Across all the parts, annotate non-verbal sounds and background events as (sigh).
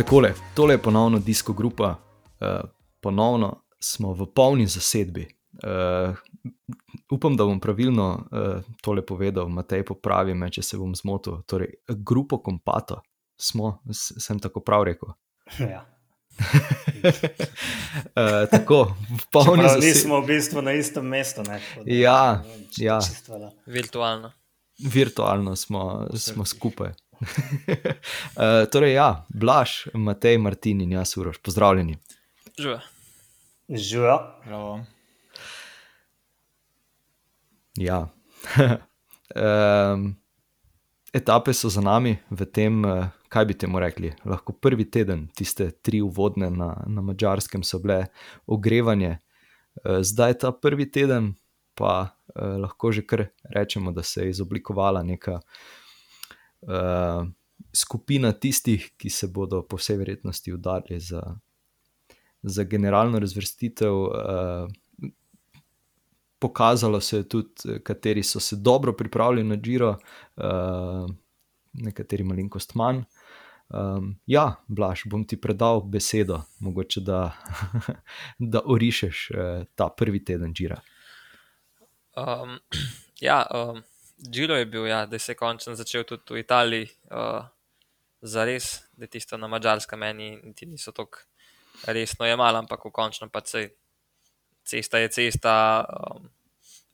Takole, tole je ponovno disko grupa, uh, ponovno smo v polni zasedbi. Uh, upam, da bom pravilno uh, tole povedal, Matej, popravi me, če se bom zmotil. Torej, grupo Kompato smo, sem tako prav rekel. Ja. uh, (laughs) tako, polni Čeprav zasedbi. nismo v bistvu na istem mestu. Ne, da Ja, ne vem, če- ja. Virtualno. Virtualno smo, smo skupaj. Uh, (laughs) torej, ja, Blaž, Matej, Martin in jaz, Uroš, pozdravljeni. Živa. Živijo. Bravo. Ja. (laughs) um, etape so za nami, v tem, eh, kaj bi temu rekli, lahko prvi teden, tiste tri uvodne na, na mačarskem, so bile ogrevanje. Eh, Zdaj ta prvi teden, pa eh, lahko že kar rečemo, da se je izoblikovala neka eh, skupina tistih, ki se bodo po vsej verjetnosti udarili za, za generalno razvrstitev. Eh, Pokazalo se je tudi, kateri so se dobro pripravili na Giro, uh, nekateri malenkost manj. Um, ja, Blaž, bom ti predal besedo, mogoče da, (laughs) da orišeš uh, ta prvi teden Gira. Um, (clears throat) ja, um, Giro je bil, ja, da se je končno začel tudi v Italiji, uh, za res, da tisto na mačarskem meni niti niso tako resno jemali, ampak v končnem pa sej cesta je cesta, um,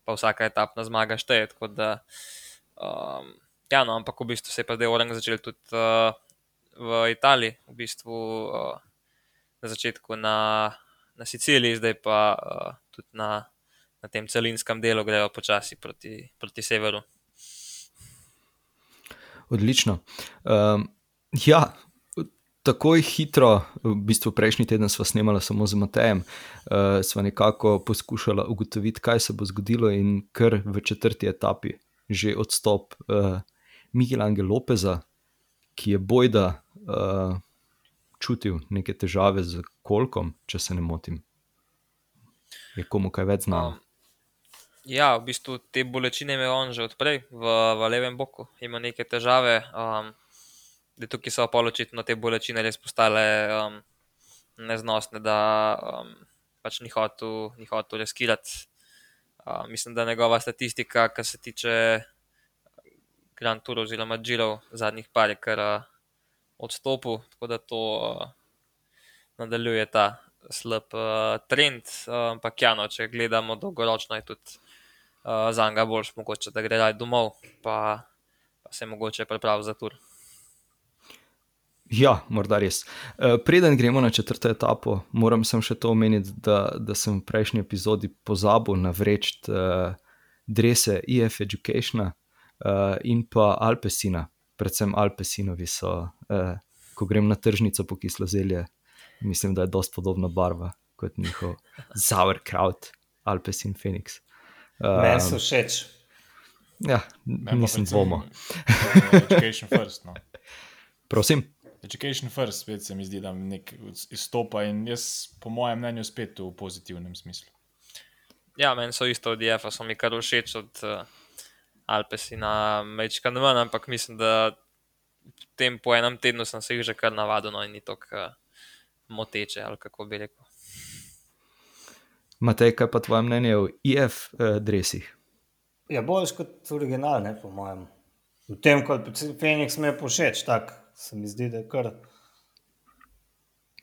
pa vsaka etapna zmaga šteje. Tako da, um, ja, no, ampak v bistvu se je pa zdaj orang začel tudi uh, v Italiji, v bistvu uh, na začetku na, na Siciliji, zdaj pa uh, tudi na, na tem celinskem delu grejo počasi proti, proti severu. Odlično. Um, ja, takoj hitro, v bistvu prejšnji teden smo snemali samo z Matejem, uh, smo nekako poskušali ugotoviti, kaj se bo zgodilo, in kar v četrti etapi že odstop uh, Miguel Angel Lopeza, ki je bojda uh, čutil neke težave z kolkom, če se ne motim. Je komu kaj več znano? Ja, v bistvu te bolečine ima on že odprej v, v levem boku, ima neke težave. Um, tukaj so pa očitno te bolečine res postale um, neznosne, da um, pač ni hotel, ni hotel riskirati. Uh, mislim, da njegova statistika, kar se tiče Grand Tour oziroma Girov, zadnjih par je kar uh, odstopil, tako da to uh, nadaljuje ta slab uh, trend. Uh, ampak ja, no, če gledamo dolgoročno, je tudi uh, za njega boljš mogoče, da gre domov, pa, pa se mogoče pripravi za tur. Ja, morda res. Eh, Preden gremo na četrto etapo, moram sem še to omeniti, da, da sem v prejšnji epizodi pozabil navreči uh, drese EF Educationa uh, in pa Alpesina. Predvsem Alpesinovi so, uh, ko grem na tržnico po kislozelje, mislim, da je dosti podobna barva kot njihov (laughs) Sauerkraut, Alpesin Phoenix. Meni so všeč. Ja, Meni nisem dvoma. eh, Education first. No. (laughs) Prosim. Education first, spet se mi zdi, da nek izstopa in jaz, po mojem mnenju, spet v pozitivnem smislu. Ja, meni so isto od DF-a, so mi kar všeč od uh, Alpesina, mečka ne manj, ampak mislim, da tem po enem tednu sem se jih že kar navadil no, in ni tako uh, moteče, ali kako bi rekel. Matej, kaj pa tvoje mnenje o IF uh, dresih? Ja, boljš kot original, ne, po mojem. V tem, kot Phoenix mi je povšeč, tako se mi zdi, da je kar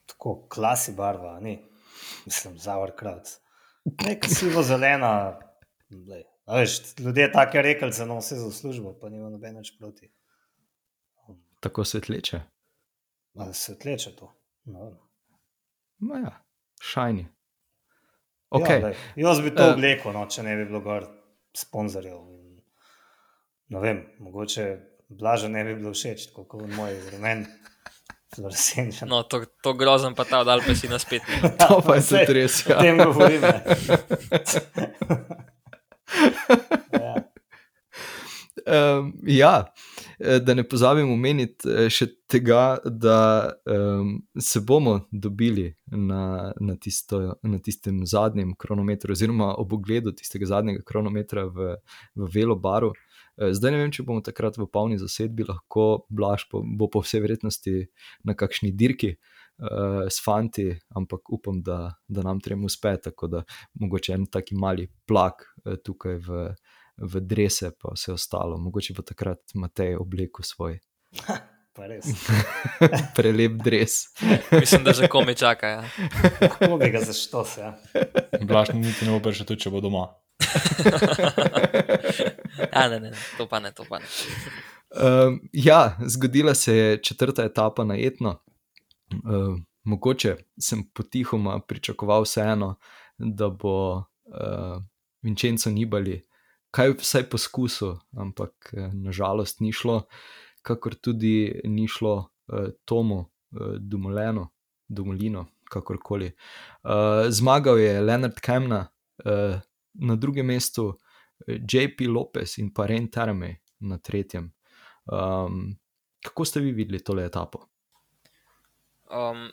tako klasi barva, ni. Mislim, Sauerkraut. Nek sivo zelena. Veš, ljudje take rekelce nosijo za službo, pa nima noben več proti. Tako svetleče. Ali se tleče to? No, No ja, šajni. Ja, Okay. glej, jaz bi to Eh. oblekel, no, če ne bi bilo gor sponzorjev. Ne vem, mogoče blaže ne bi bilo všeč, tako kot moj rumen. No, to, to grozen pa ta od Alpesina spet. ni. (laughs) To pa je tudi res, O ja. tem govorim. ne. (laughs) ja. Um, ja, da ne pozabim omeniti eh, še tega, da um, se bomo dobili na, na, tisto, na tistem zadnjem kronometru, oziroma ob ogledu tistega zadnjega kronometra v, v Velobaru. Eh, zdaj ne vem, če bomo takrat v polni zasedbi, lahko Blaž po, bo po vsej verjetnosti na kakšni dirki uh, s fanti, ampak upam, da, da nam trem uspe. Tako da mogoče en taki mali plak uh, tukaj v, v drese, pa vse ostalo. Mogoče bo takrat Matej oblekel svoj. (laughs) Pa res. (laughs) Prelep dres. (laughs) Mislim, da že komi čaka. Ja. Bi ga zašto se. Ja. Blaž niti ne bo prišel tudi, če bo doma. ja, ne, ne, to pa ne, to pa ne. Um, ja, zgodila se je četrta etapa na etno. Uh, mogoče sem potihoma pričakoval vseeno, da bo uh, Vincenzo Nibali kaj vsaj poskusil, ampak uh, nažalost ni šlo, kakor tudi ni šlo uh, Tomu uh, Dumoleno, Dumolino, kakorkoli. Uh, zmagal je Leonard Kemna, uh, na drugem mestu JP Lopez in pa Ren Terme na tretjem. Um, kako ste vi videli tole etapo? Um,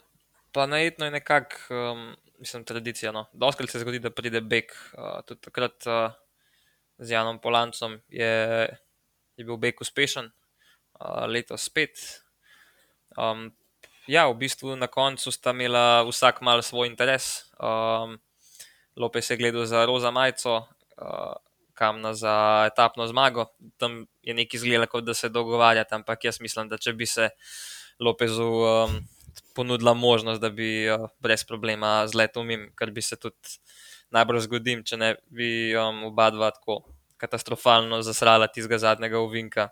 pa najetno je nekako, um, mislim, tradicija. No. Doskrat se zgodi, da pride Bek. Uh, tudi takrat uh, z Janom Polancom je, je bil Bek uspešen, uh, letos spet. Um, ja, v bistvu na koncu sta imela vsak mal svoj interes. Um, Lopes je gledal za roza majico, uh, kamna za etapno zmago. Tam je nekaj izgledalo, kot da se dogovarjata, ampak jaz mislim, da če bi se Lopezu um, ponudila možnost, da bi uh, brez problema zletel kar bi se tudi najbolj zgodil, če ne bi um, oba dva tako katastrofalno zasrala tistega zadnjega ovinka.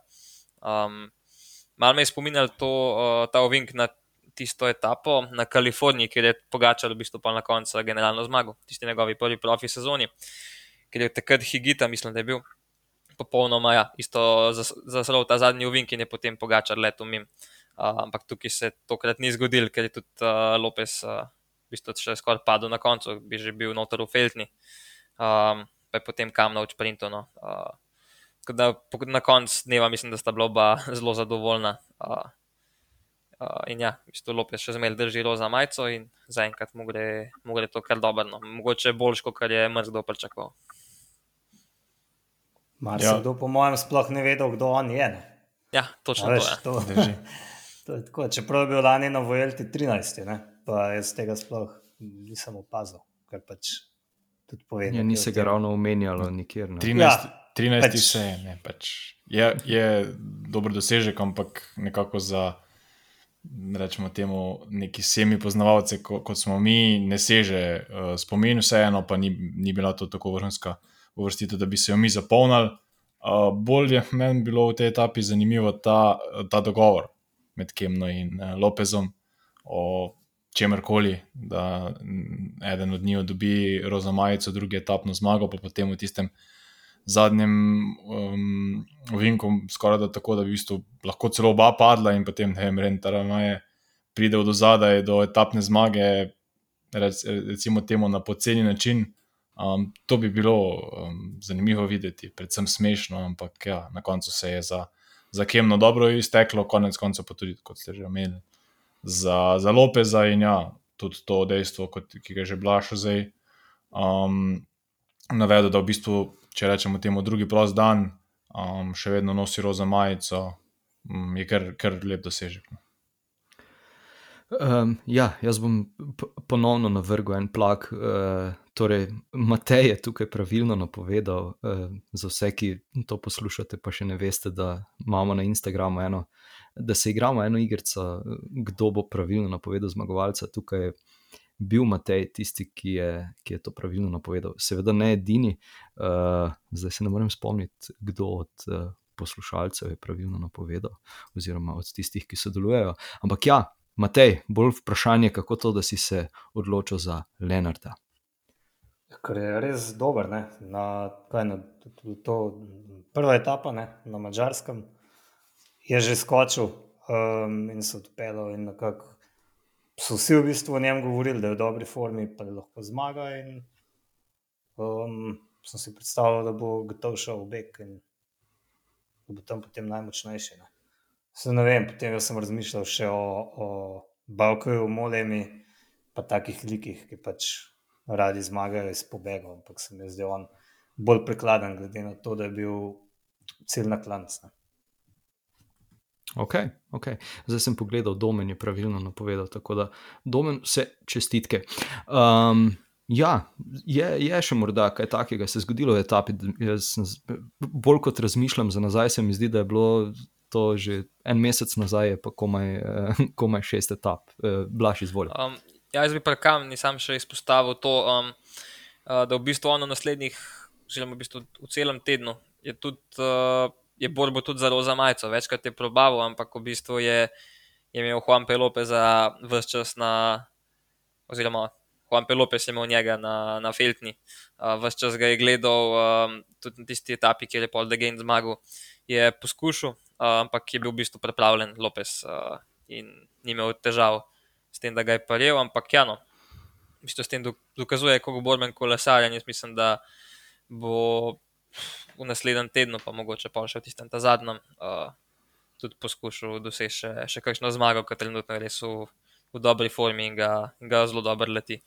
Um, Mal me je spominjal to, uh, ta ovink na tisto etapo na Kaliforniji, kjer je Pogačal v bistvu pa na koncu generalno zmagal, tisti njegovi prvi profi sezoni, ker je takrat Higita, mislim, da je bil popolnoma ja, isto zasrl ta zadnji uvink in je potem Pogačal letel mim. Uh, ampak tukaj se tokrat ni zgodil, ker je tudi uh, Lopes uh, v bistvu še skoraj padel na koncu, bi že bil notor v Feltni, um, pa je potem kam na učprintu. No. Uh, da, na koncu dneva mislim, da sta bila oba (laughs) zelo zadovoljna. Uh, uh, in ja, v bistvu Lopes še zmeraj drži roza majico in zaenkrat mu gre, mu gre to kar dobro. No. Mogoče boljš, kot je mrzlo pričakoval. Mar ja. se kdo, po mojem, sploh ne vedel, kdo on je. Ne? Ja, točno veš, to. Ja. to, (laughs) to je tako, čeprav je bil lani na Vojelti 13, ne? Pa jaz tega sploh nisem opazil, ker pač tudi povem. Ja, ni se ga ravno omenjalo nikjer. Ne? 13, ja, 13 pač, se je, ne, pač je, je dober dosežek, ampak nekako za, rečemo temu, neki semi poznavalce, ko, kot smo mi, ne seže uh, spomin, vseeno pa ni, ni bila to tako vrhunska uvrstitev, da bi se jo mi zapolnili. Uh, bolj je meni bilo v tej etapi zanimivo ta, ta dogovor med Kemno in uh, Lopezom o čemerkoli, da eden od njih dobi roza majico, drugi etapno zmago, pa potem v tistem zadnjem um, vinku, skoraj da tako, da bi v bistvu lahko celo oba padla in potem ne vem, Rentaramaje pride do zadaj, do etapne zmage, rec, recimo temu na poceni način. Um, to bi bilo um, zanimivo videti, predvsem smešno, ampak ja, na koncu se je za, za Kemno dobro izteklo, konec koncev pa tudi, kot ste že omenili, za, za Lopeza in ja, tudi to dejstvo, kot, ki ga je že Blašo zdaj um, navedel, da v bistvu, če rečemo temu drugi prost dan, um, še vedno nosi roza majico, um, je kar, kar lep dosežek. No. Um, ja, jaz bom ponovno navrgel en plak. Uh, torej, Matej je tukaj pravilno napovedal, uh, za vse, ki to poslušate, pa še ne veste, da imamo na Instagramu eno, da se igramo eno igrico, kdo bo pravilno napovedal zmagovalca. Tukaj je bil Matej tisti, ki je, ki je to pravilno napovedal. Seveda ne edini, uh, zdaj se ne morem spomniti, kdo od. Uh, Poslušalcev je pravilno napovedal, oziroma od tistih, ki sodelujejo. Ampak ja, Matej, bolj vprašanje, kako to, da si se odločil za Lenarta. Ker je res dober. Na, na, to, to, prva etapa ne, na Mačarskem je že skočil um, in se odpeljal. In so vsi v bistvu o njem govorili, da je v dobri formi, pa da lahko zmaga. In, um, sem si predstavljal, da bo gotov šel v Bek in da bo tam potem najmočnejši. Ne. Se ne vem, potem sem razmišljal še o, o Balkoju, Molemi, pa takih likih, ki pač radi zmagajo iz pobegov, ampak se mi zdi on bolj prekladen, glede na to, da je bil cel na klanc. Ne. Okay, okay. Zdaj sem pogledal, domen je pravilno napovedal, tako da domen vse čestitke. Um, ja, je, je še morda kaj takega, se zgodilo v etapi. Jaz, bolj kot razmišljam za nazaj, se mi zdi, da je bilo to že en mesec nazaj, pa komaj, eh, komaj šest etap, eh, blaš izvoljen. Um, ja, jaz bi pa kam, nisem še izpostavil to, um, da v bistvu ono naslednjih, oziroma v, bistvu v celem tednu je tudi. Uh, je borbo tudi za roza majico, večkrat je probal, ampak v bistvu je, je imel Juan Pelope za vse čas na, oziroma Juan Pelope je imel njega na, na Feltni, uh, vse čas ga je gledal, um, tudi na tisti etapi, kjer je Paul Degen zmagal, je poskušal, uh, ampak je bil v bistvu pripravljen Lopes uh, in ni imel težav s tem, da ga je paril, ampak ja, no. V bistvu s tem dokazuje, kako bo borben kolesar. Jaz mislim, da bo v naslednjem tednu, pa mogoče pa še v tistem zadnjem, uh, tudi poskušal doseči še, še kakšno zmago, ker trenutno je res v, v dobri formi in ga, in ga zelo dobro leti.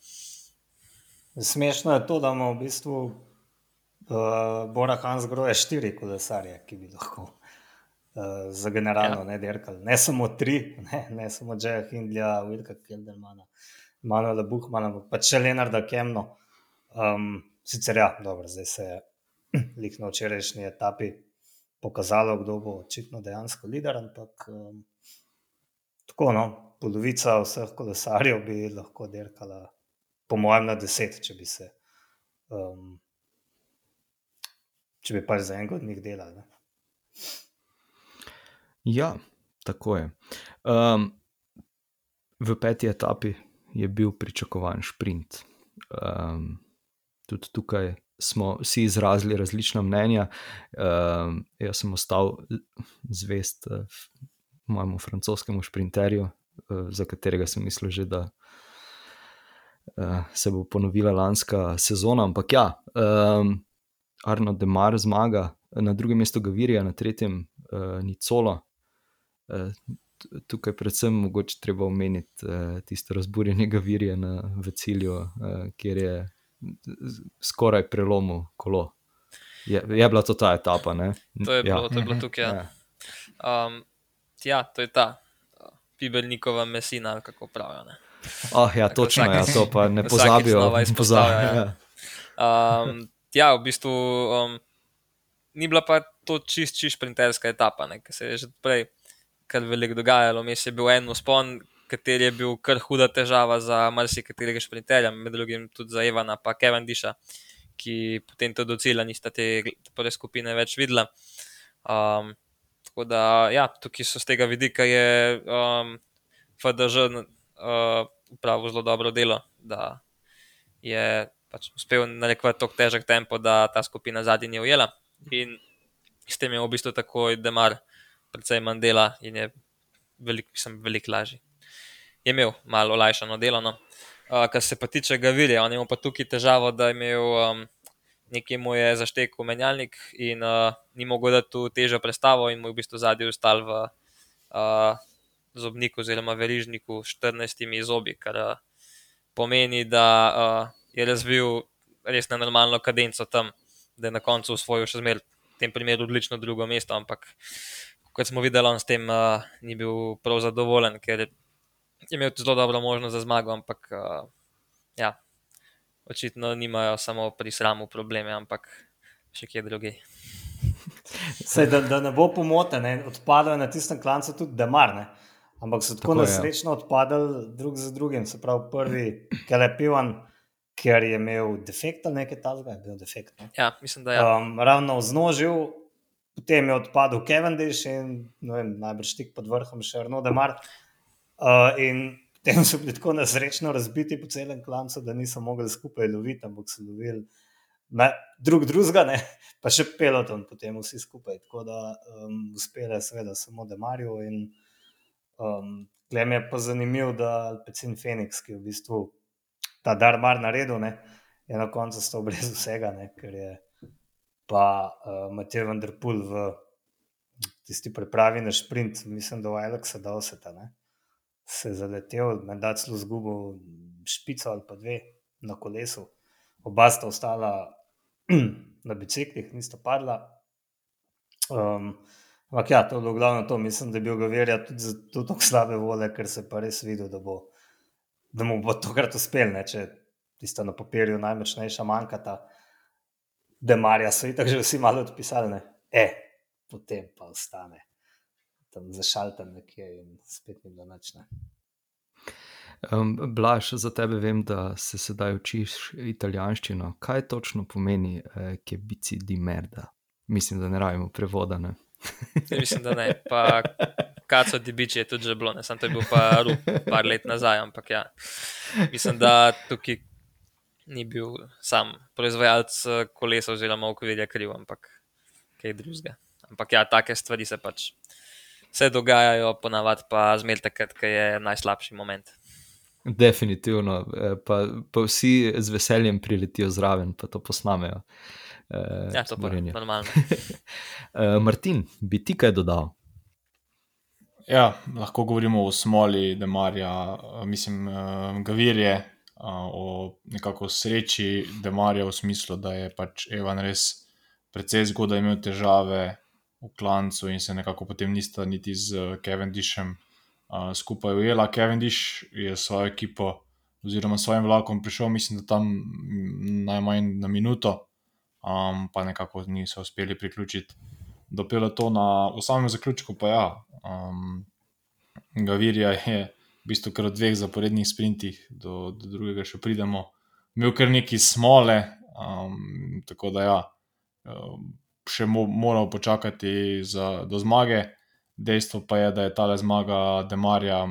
Smešno je to, da ima v bistvu uh, Bora Hans groje štiri kolesarje, ki bi lahko uh, za generalno ja. ne derkali. Ne samo tri, ne, ne samo Džeja Hindlja, Wilka Keldermana, Manuela Buhmana, pa če Leonarda Kemno. Um, sicer ja, dobro, zdaj se je lik na včerajšnji etapi pokazalo, kdo bo očitno dejansko lider. Ampak um, tako, no, polovica vseh kolesarjev bi lahko derkala, po mojem, na deset, če bi se. Um, če bi pač za enega od njih delali. Ja, tako je. Um, v peti etapi je bil pričakovan sprint. Um, tudi tukaj smo vsi izrazili različna mnenja. Uh, jaz sem ostal zvest uh, mojemu francoskemu sprinterju, uh, za katerega sem mislil, že, da uh, se bo ponovila lanska sezona. Ampak ja, um, Arno Demar zmaga, na drugem mestu Gavirija, na tretjem uh, Nicolo. Uh, Tukaj, predvsem, mogoče treba omeniti uh, tisto razburjenje Gavirija v cilju, uh, kjer je skoraj prelomil kolo. Je, je bila to ta etapa? Ne? To je bilo, ja. to je bilo tukaj. Ja. Um, ja, to je ta Pibelnikova mesina, kako pravijo. Oh, ja, točno, ja, to pa ne (laughs) pozabijo. Pozabijo. Ja. Ja. Um, ja, v bistvu um, ni bila pa to čist, čist sprinterska etapa, ki se je že prej kar veliko dogajalo. Mes je bil en uspon, kateri je bil kar huda težava za marsikaterega šprinterja, med drugim tudi za Evana in Kevin Diša, ki potem do cilja nista te prve skupine več videla. Um, tako da, ja, tukaj so z tega vidika je um, FDŽ uh, upravil zelo dobro delo, da je pač uspel narekovati tako težek tempo, da ta skupina zadnji ni ujela. In s tem je v bistvu takoj demar, predvsem manj dela in je veliko, mislim, veliko lažje je imel malo olajšano delo. No. Uh, kar se pa tiče Gavirja, on ima pa tukaj težavo, da je imel um, nekaj mu je zaštekel menjalnik in uh, ni mogel dati tu težjo predstavo, in mu je v bistvu zadnji ustal v uh, zobniku, oziroma verižniku s 14 zobi, kar uh, pomeni, da uh, je razvil res na normalno kadenco tam, da je na koncu usvojil še zmeraj v tem primeru odlično drugo mesto, ampak kot smo videli, on s tem uh, ni bil prav zadovoljen, ker je imel zelo dobro možnost za zmago, ampak uh, ja, očitno nimajo samo pri sramu probleme, ampak še kje druge. Sej, da, da ne bo pomote, ne? odpadajo na tistem klancu tudi demar, ne? ampak so tako, tako nesrečno odpadali drug za drugim. Se pravi, prvi, ki je pivan, ker je imel defekt ali nekaj takega, je bil defekt. Ne? Ja, mislim, da je. Ja. Um, ravno vznožil, potem je odpadel Cavendish in vem, najbrž tik pod vrhom še Arno Demar. Uh, in potem so bili tako nesrečno razbiti po celem klancu, da niso mogli skupaj loviti, ampak so lovili na, drug drugega, pa še peloton, potem vsi skupaj. Tako da um, uspele, seveda, samo Demarijo. In um, klem je pa zanimiv, da Alpecin Phoenix, ki je v bistvu ta dar mar naredil, ne? je na koncu stal brez vsega, ne? ker je pa uh, Matej Vendrpul v tisti pripravi na sprint, mislim, da v Alexa da vse ta se je zaletel, da je celo zgubil špico ali pa dve na kolesu, oba sta ostala (clears throat) na biciklih, nista padla. Um, ampak ja, to je bilo glavno to. Mislim, da je bil Gavirja tudi zato tako slabe vole, ker se pa res videl, da, bo, da mu bo tokrat uspel, ne? če tista na papirju najmočnejša manjkata. Demarja so itak že vsi malo odpisali, ne? E, potem pa ostane. Tam zašaltam nekje in spet ni bilo noč. Um, Blaž, za tebe vem, da se sedaj učiš italijanščino. Kaj točno pomeni, eh, ki bici di merda? Mislim, da ne rabimo prevoda. Ne? Ja, mislim, da ne. Pa kaco di biči je tudi že bilo, ne sem to bil pa rup, par let nazaj, ampak ja. Mislim, da tukaj ni bil sam proizvajalec eh, kolesa oziroma okvirja kriv, ampak kaj drugega. Ampak ja, take stvari se pač. Se dogajajo, ponavadi pa zmeraj takrat, ko je najslabši moment. Definitivno, eh, pa, pa vsi z veseljem priletijo zraven, pa to posnamejo. Uh, ja, to je normalno. uh, (laughs) Martin, bi ti kaj dodal? Ja, lahko govorimo o smoli, da Marja, mislim, uh, Gavirje, o nekako sreči, da Marja v smislu, da je pač Evan res precej zgodaj imel težave v klancu in se nekako potem nista niti z Kevin Dishem uh, skupaj ujela. Kevin Dish je svojo ekipo oziroma svojim vlakom prišel, mislim, da tam najmanj na minuto, um, pa nekako niso uspeli priključiti do pelotona. V samem zaključku pa ja, um, Gavirja je v bistvu kar v dveh zaporednih sprintih, do, do drugega še pridemo, imel kar neki smole, um, tako da ja. Um, Še mo moral počakati za, do zmage, Dejstvo pa je, da je ta zmaga Demarja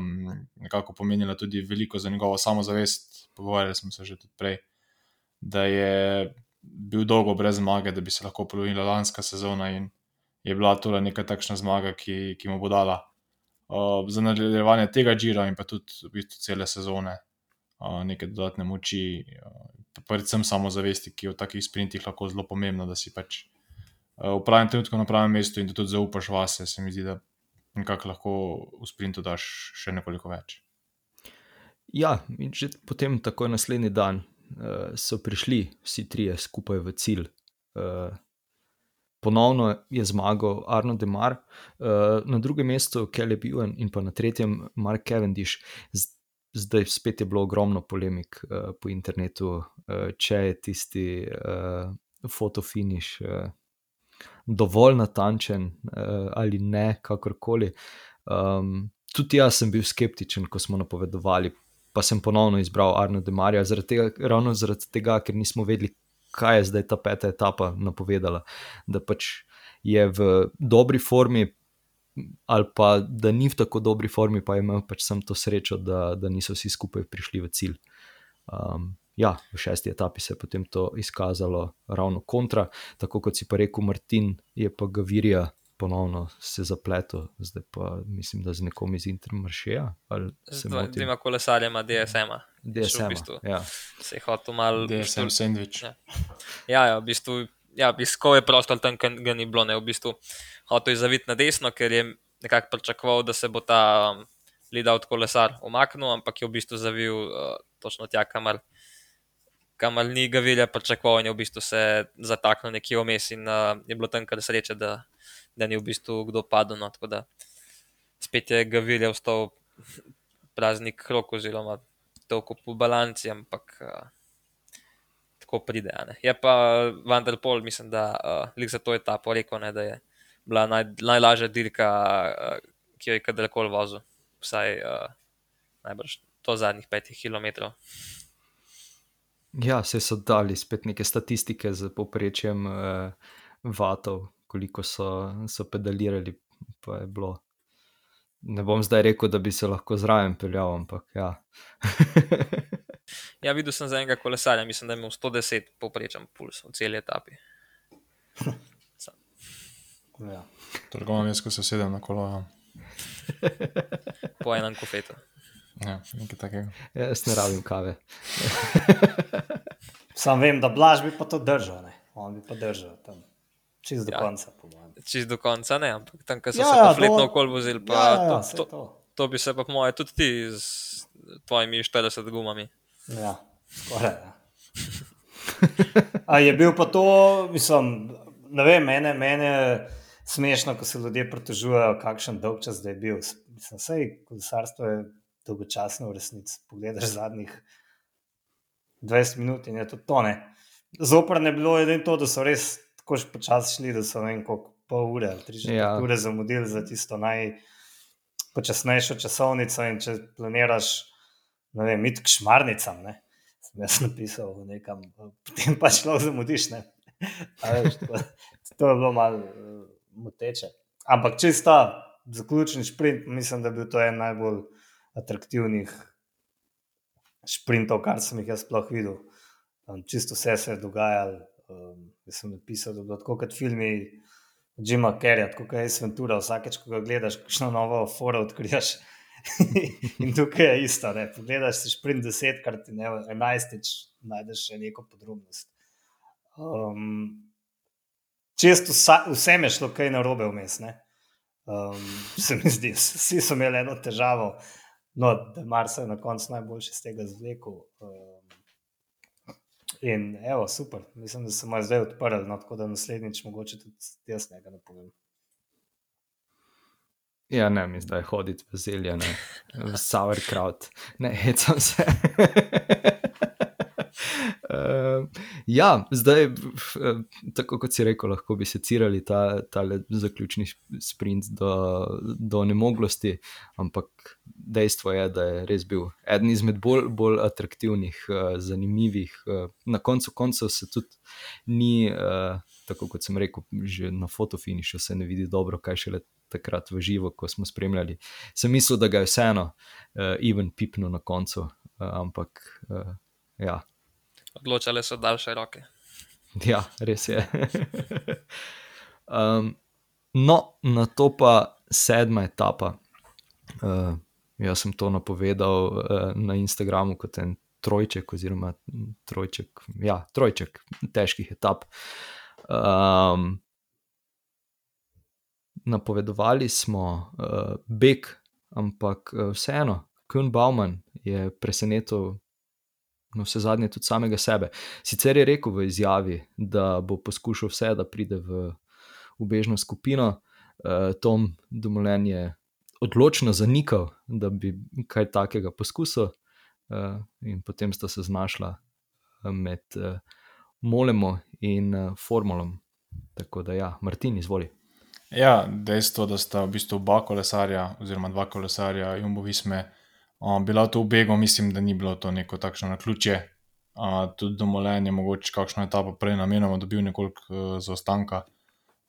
nekako pomenila tudi veliko za njegovo samozavest. Pogovarjali smo se že tudi prej, da je bil dolgo brez zmage, da bi se lahko polovila lanska sezona in je bila to neka takšna zmaga, ki, ki mu bo dala uh, za nadaljevanje tega žira in pa tudi v bistvu cele sezone uh, neke dodatne moči, uh, predvsem samozavesti, ki je v takih sprintih lahko zelo pomembna, da si pač. V pravem trenutku na pravem mestu in da tudi zaupaš vase, se mi zdi, da in kako lahko v sprintu daš še nekoliko več. Ja, in že potem, takoj naslednji dan, uh, so prišli vsi trije skupaj v cilj. Uh, ponovno je zmagal Arno Demar, uh, na drugem mestu Kelly Bjorn in pa na tretjem Mark Cavendish. Zdaj spet je bilo ogromno polemik uh, po internetu, uh, če je tisti uh, fotofiniš. Uh, dovolj natančen uh, ali ne, kakorkoli. Um, tudi jaz sem bil skeptičen, ko smo napovedovali, pa sem ponovno izbral Arno Demarja, zaradi tega, ravno zaradi tega, ker nismo vedeli, kaj je zdaj ta peta etapa napovedala. Da pač je v dobri formi. Ali pa da ni v tako dobri formi, pa je imel pač sem to srečo, da, da niso vsi skupaj prišli v cilj. Um, ja, v šesti etapi se je potem to izkazalo ravno kontra. Tako kot si pa rekel, Martin je pa Gavirija ponovno se zapletel, zdaj pa mislim, da z nekom iz Intermaršeja. Z dvema kolesarjema DSM-a. DSM, v bistvu. ja. Se je hotel malo. DSM sandwich. Ja, ja, ja v bistvu. Ja, bisko je prostor tam, ki ga ni bilo, ne v bistvu. Hotel je zaviti na desno, ker je nekako pričakoval, da se bo ta um, lead out kolesar omaknil, ampak je v bistvu zavil uh, točno tja, kamor kamor ni ga videl, pričakoval in je v bistvu se zataknil nekje vmes in uh, je bilo tam kar sreče, da, da ni v bistvu kdo padel. No, tako da spet je ga videl, ostal praznik rok oziroma toliko po balanci, ampak uh, tako pride. Je pa Vanderpol, mislim, da uh, za to etapo rekel, ne, da je bila naj, najlažja dirka, uh, ki jo je kadarkoli vozil, vsaj uh, najbrž to zadnjih petih kilometrov. Ja, se so dali spet neke statistike z poprečjem uh, vatov, koliko so, so pedalirali. Ne bom zdaj rekel, da bi se lahko zraven peljal, ampak ja. (laughs) ja, videl sem za enega kolesarja, mislim, da je imel 110 poprečen puls v celi etapi. ja. Torej, imam jaz, ko se sedem na kolo. Ja. po enem kofetu. Ja, nekaj takega. Ja, jaz ne rabim kave. (laughs) Sam vem, da blaž bi pa to držal, ne? on bi pa držal tam. Čez do ja. konca, po mojem. Čez do konca, ne, ampak tam, ko so ja, se pa fletno okol vozili, pa ja, ja, to, to, to bi se pa po mojem tudi ti z tvojimi 40 gumami. Ja, skoraj. Ja. A je bil pa to, mislim, ne vem, mene, mene smešno, ko se ljudje pritožujejo, kakšen dolg čas je bil. Mislim, vse kolesarstvo je dolgočasno v resnici. Pogledaš zadnjih 20 minut in je to tone. Zopr ne bilo edino to, da so res tako počasi šli, da so ne vem koliko pol ure ali tri ja. ure zamudili za tisto najpočasnejšo časovnico in če planiraš, ne vem, iti k šmarnicam, ne, sem jaz napisal nekam, potem pa šlo zamudiš. Veš, to, to je bilo malo uh, moteče. Ampak čisto zaključni sprint, mislim, da bi bil to en najbolj atraktivnih sprintov, kar sem jih jaz sploh videl. Um, čisto vse se je dogajalo. Um, jaz sem napisal, da je bilo tako kot filmi Jima Kerja, kot je Sventura, vsakeč, ko ga gledaš, kakšno novo foro odkriješ. (laughs) in tukaj je isto. Ne? Pogledaš si sprint desetkrat in enajstič najdeš še neko podrobnost. Um, često vsem je šlo kaj narobe vmes. Um, se mi zdi, vsi so imeli eno težavo, no, da mar se je na koncu najboljši z tega zvlekel. Um, In evo, super, mislim, da se mu je zdaj odprl, no, tako da naslednjič mogoče tudi jaz nekaj ne povem. Ja, ne, mi zdaj hoditi v zelje, ne, v sauerkraut, ne, hecam se. Uh, (laughs) ja, zdaj, tako kot si rekel, lahko bi secirali ta, ta zaključni sprint do, do nemoglosti, ampak dejstvo je, da je res bil eden izmed bolj, bolj atraktivnih, uh, zanimivih. Uh, na koncu koncev se tudi ni, uh, tako kot sem rekel, že na fotofinišu se ne vidi dobro, kaj šele. Takrat v živo, ko smo spremljali, sem mislil, da ga je vseeno, uh, even pipno na koncu, uh, ampak uh, ja, odločale so daljše roke. Ja, res je. (laughs) um, no, na to pa sedma etapa. Uh, jaz sem to napovedal uh, na Instagramu kot en trojček, oziroma trojček, ja, trojček težkih etap. Um, napovedovali smo uh, beg, ampak uh, vseeno, Kun Bauman je presenetil na vse zadnje tudi samega sebe. Sicer je rekel v izjavi, da bo poskušal vse, da pride v ubežno skupino, uh, Tom Dumoulin je odločno zanikal, da bi kaj takega poskusil, uh, in potem sta se znašla eh, med uh, Molemo in uh, Formulom. Tako da, ja, Martin, izvoli. Ja, dejstvo, da sta v bistvu oba kolesarja, oziroma dva kolesarja, Jumbo Visme, Bila to v Begu, mislim, da ni bilo to neko takšno na ključje. Uh, tudi domolenje, mogoče kakšno etapo prej namenoma dobil nekoliko uh, zaostanka,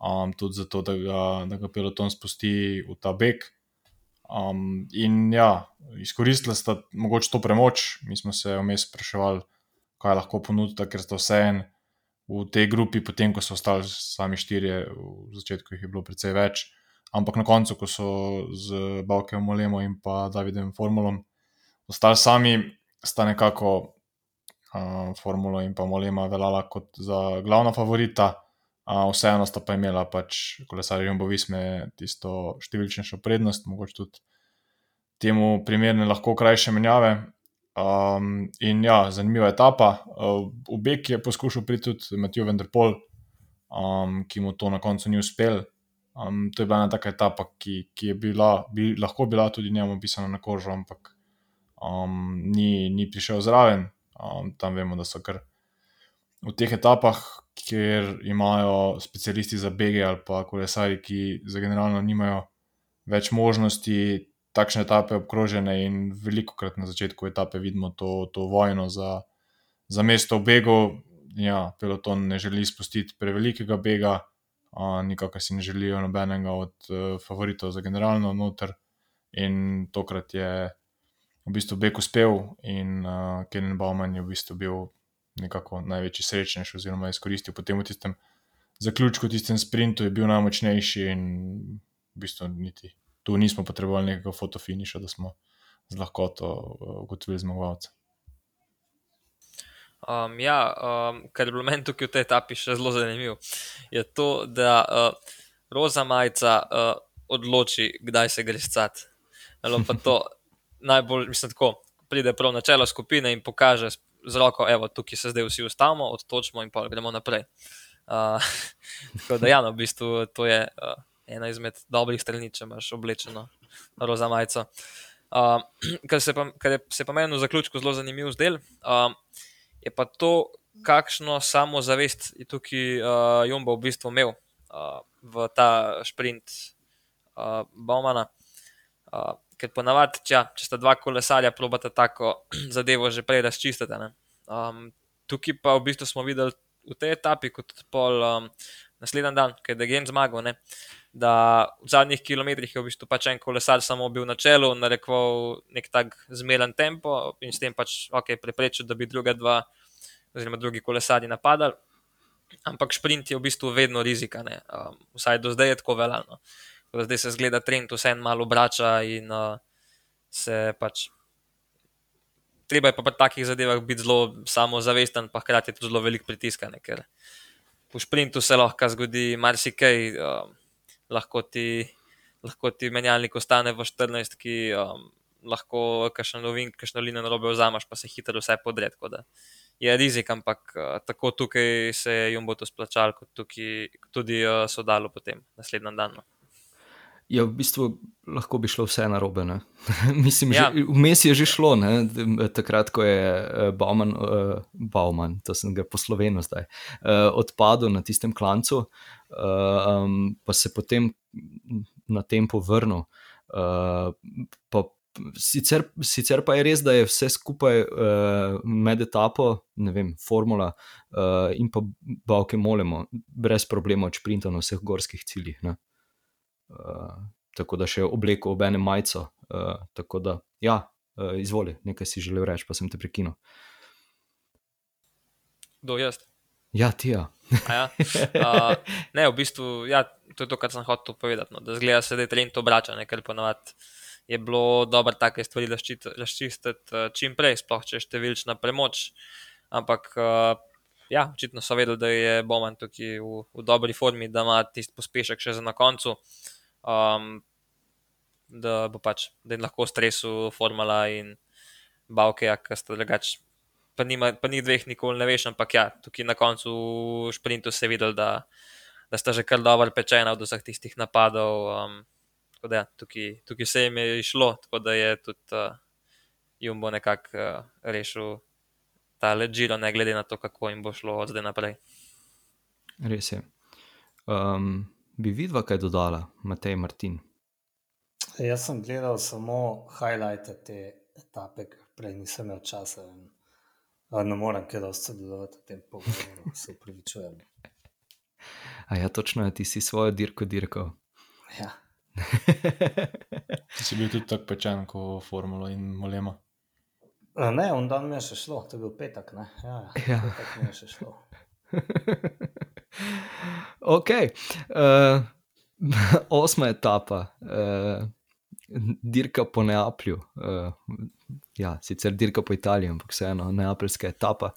um, tudi zato, da ga, da ga peloton spusti v ta beg. Um, in ja, izkoristila sta mogoče to premoč, mi smo se vmes spraševali, kaj lahko ponudita, ker sta vse en v tej grupi, potem ko so ostali sami štirje, v začetku jih je bilo precej več. Ampak na koncu, ko so z Bavkem Molemo in pa Davidom Formulom ostali sami, sta nekako uh, Formulo in pa Molema veljala kot za glavna favorita. Uh, vseeno sta pa imela pač kolesarji Jumbo Visme tisto številčnejšo prednost, mogoče tudi temu primerne lahko krajše menjave. Um, in ja, zanimiva etapa. Uh, v Bek je poskušal priti tudi Matijo Vendrpol, um, ki mu to na koncu ni uspel. Um, to je bila ena taka etapa, ki, ki je bila, bi lahko bila tudi njemu pisana na kožo, ampak um, ni, ni prišel zraven. Um, tam vemo, da so kar v teh etapah, kjer imajo specialisti za bege ali pa kolesari, ki za generalno nimajo več možnosti, takšne etape obkrožene in veliko krat na začetku etape vidimo to, to vojno za, za mesto v begu. Ja, peloton ne želi spustiti prevelikega bega nikakor si ne želijo nobenega od uh, favoritov za generalno noter. In tokrat je v bistvu Bek uspel, in uh, Kenan Bauman je v bistvu bil nekako največji srečnež, oziroma izkoristil potem v tistem zaključku, tistem sprintu, je bil najmočnejši in v bistvu niti tu nismo potrebovali nekega fotofiniša, da smo z lahkoto ugotovili zmagovalca. Um, ja, um, kar je bilo meni tukaj v tej etapi še zelo zanimivo, je to, da uh, roza majica uh, odloči, kdaj se gre scat. Ali pa to (laughs) najbolj, mislim, tako pride prav na čelo skupine in pokaže z roko, evo, tukaj se zdaj vsi ustavimo, odtočimo in pa gremo naprej. Uh, (laughs) tako da, ja, no, v bistvu to je uh, ena izmed dobrih strani, če imaš oblečeno roza majico. Uh, (clears throat) kar se pa, kar je, se pa meni v zaključku zelo zanimiv zdel, uh, je pa to, kakšno samozavest je tukaj uh, Jumbo v bistvu imel uh, v ta sprint uh, Baumana. Uh, ker ponavadi, če, če sta dva kolesarja, probata tako (clears throat) zadevo že prej razčistiti. Um, tukaj pa v bistvu smo videli v tej etapi, kot pol um, naslednji dan, ker je Gen zmagal. Ne? Da v zadnjih kilometrih je v bistvu pač en kolesar samo bil na čelu, narekoval nek tak zmeren tempo in s tem pač okay, preprečil, da bi druga dva, oziroma drugi kolesari napadali. Ampak sprint je v bistvu vedno rizika, um, vsaj do zdaj je tako veljano zdaj se zgleda trend, vse en malo obrača in uh, se pač. Treba je pa pri takih zadevah biti zelo samozavesten, pa hkrati tudi zelo velik pritisk, ker v sprintu se lahko zgodi marsikaj, um, lahko, ti, lahko ti menjalnik ostane v 14, ki um, lahko kakšno novin, kakšno linijo narobe vzameš, pa se hitro vse podred. Je rizik, ampak uh, tako tukaj se jim bo to splačalo, kot tukaj, tudi uh, so dalo potem naslednji dan. No je v bistvu lahko bi šlo vse na robe. (laughs) Mislim, ja. vmes je že šlo, ne? takrat, ko je eh, Bauman, uh, Bauman to sem ga poslovenil zdaj, uh, odpadel na tistem klancu, uh, um, pa se potem na tem povrnil. Uh, pa, sicer, sicer pa je res, da je vse skupaj uh, med etapo, ne vem, formula uh, in pa bavke molemo, brez problema, če printamo na vseh gorskih ciljih. Ne? Eh, tako da še obleko ob enem majico. Uh, tako da, ja, uh, izvoli, nekaj si želel reči, pa sem te prekinil. Do jaz. Ja, ti ja. ja. Uh, ne, v bistvu, ja, to je to, kar sem hotel povedati. No, da zgleda se, da je trend obrača, ker ponovadi je bilo dobro take stvari razčistiti čim prej, sploh če je številčna premoč. Ampak. Uh, Ja, očitno so vedeli, da je Bowman tukaj v, v dobri formi, da ima tisti pospešek še za na koncu. Uh, um, da bo pač, da jim lahko stresu formula in bavke, ja, ki sta drugač. Pa, nima, pa ni dveh, nikoli ne veš, ampak ja, tukaj na koncu v sprintu se je videl, da, da sta že kar dobro pečena od vseh tistih napadov. Um, tako da ja, tukaj, tukaj se jim je išlo, tako da je tudi uh, Jumbo nekako uh, rešil ta ležilo, ne glede na to, kako jim bo šlo od zdaj naprej. Res je. Um, bi vidva kaj dodala, Matej Martin? Jaz sem gledal samo highlighte te etape, ker prej nisem imel časa. In, ne morem kaj dosti sodelovati v tem pogovoru, se upravičujem. A ja, točno je, ti si svojo dirko dirkal. Ja. (laughs) Ti si bil tudi tako pečen, kot Formula in Molema. Ne, on dan mi je še šlo, to je bil petek. Ne? Ja, ja. petek mi je še šlo. (laughs) (laughs) ok. Uh, (laughs) osma etapa, uh, dirka po Neaplju. Uh, ja, sicer dirka po Italiji, ampak vseeno, neapeljska etapa.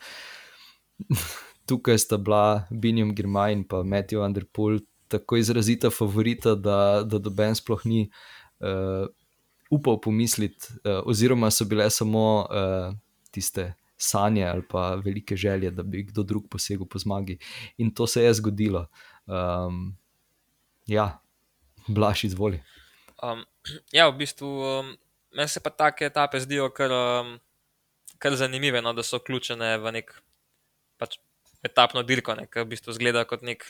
(laughs) Tukaj sta bila Binjam Girmaj in pa Matthew Underpool tako izrazita favorita, da, da doben sploh ni uh, upal pomisliti, uh, oziroma so bile samo uh, tiste sanje ali pa velike želje, da bi kdo drug posegel po zmagi. In to se je zgodilo. Um, ja, blaš izvoli. Um, ja, v bistvu um, meni se pa take etape zdijo kar, um, kar zanimive, no, da so vključene v nek pač, etapno dirko, ki v bistvu zgleda kot nek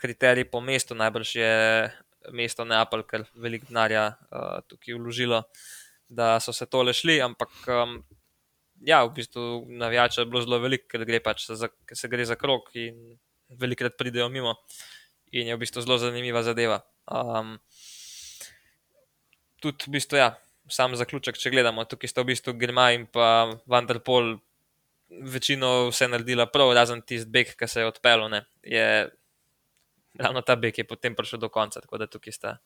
kriterij po mestu. Najbrž je mesto Neapelj, ker veliko denarja uh, tukaj vložilo. Da so se tole šli, ampak um, ja, v bistvu navijača je bilo zelo veliko, ker gre pač za, se gre za krok in velikrat pridejo mimo. In je v bistvu zelo zanimiva zadeva. Um, tudi v bistvu, ja, sam zaključek, če gledamo, tukaj sta v bistvu Grima in pa Vanderpol večino vse naredila prav, razen tisti beg, ki se je odpeljal. Ravno ta beg je potem prišel do konca, tako da tukaj sta,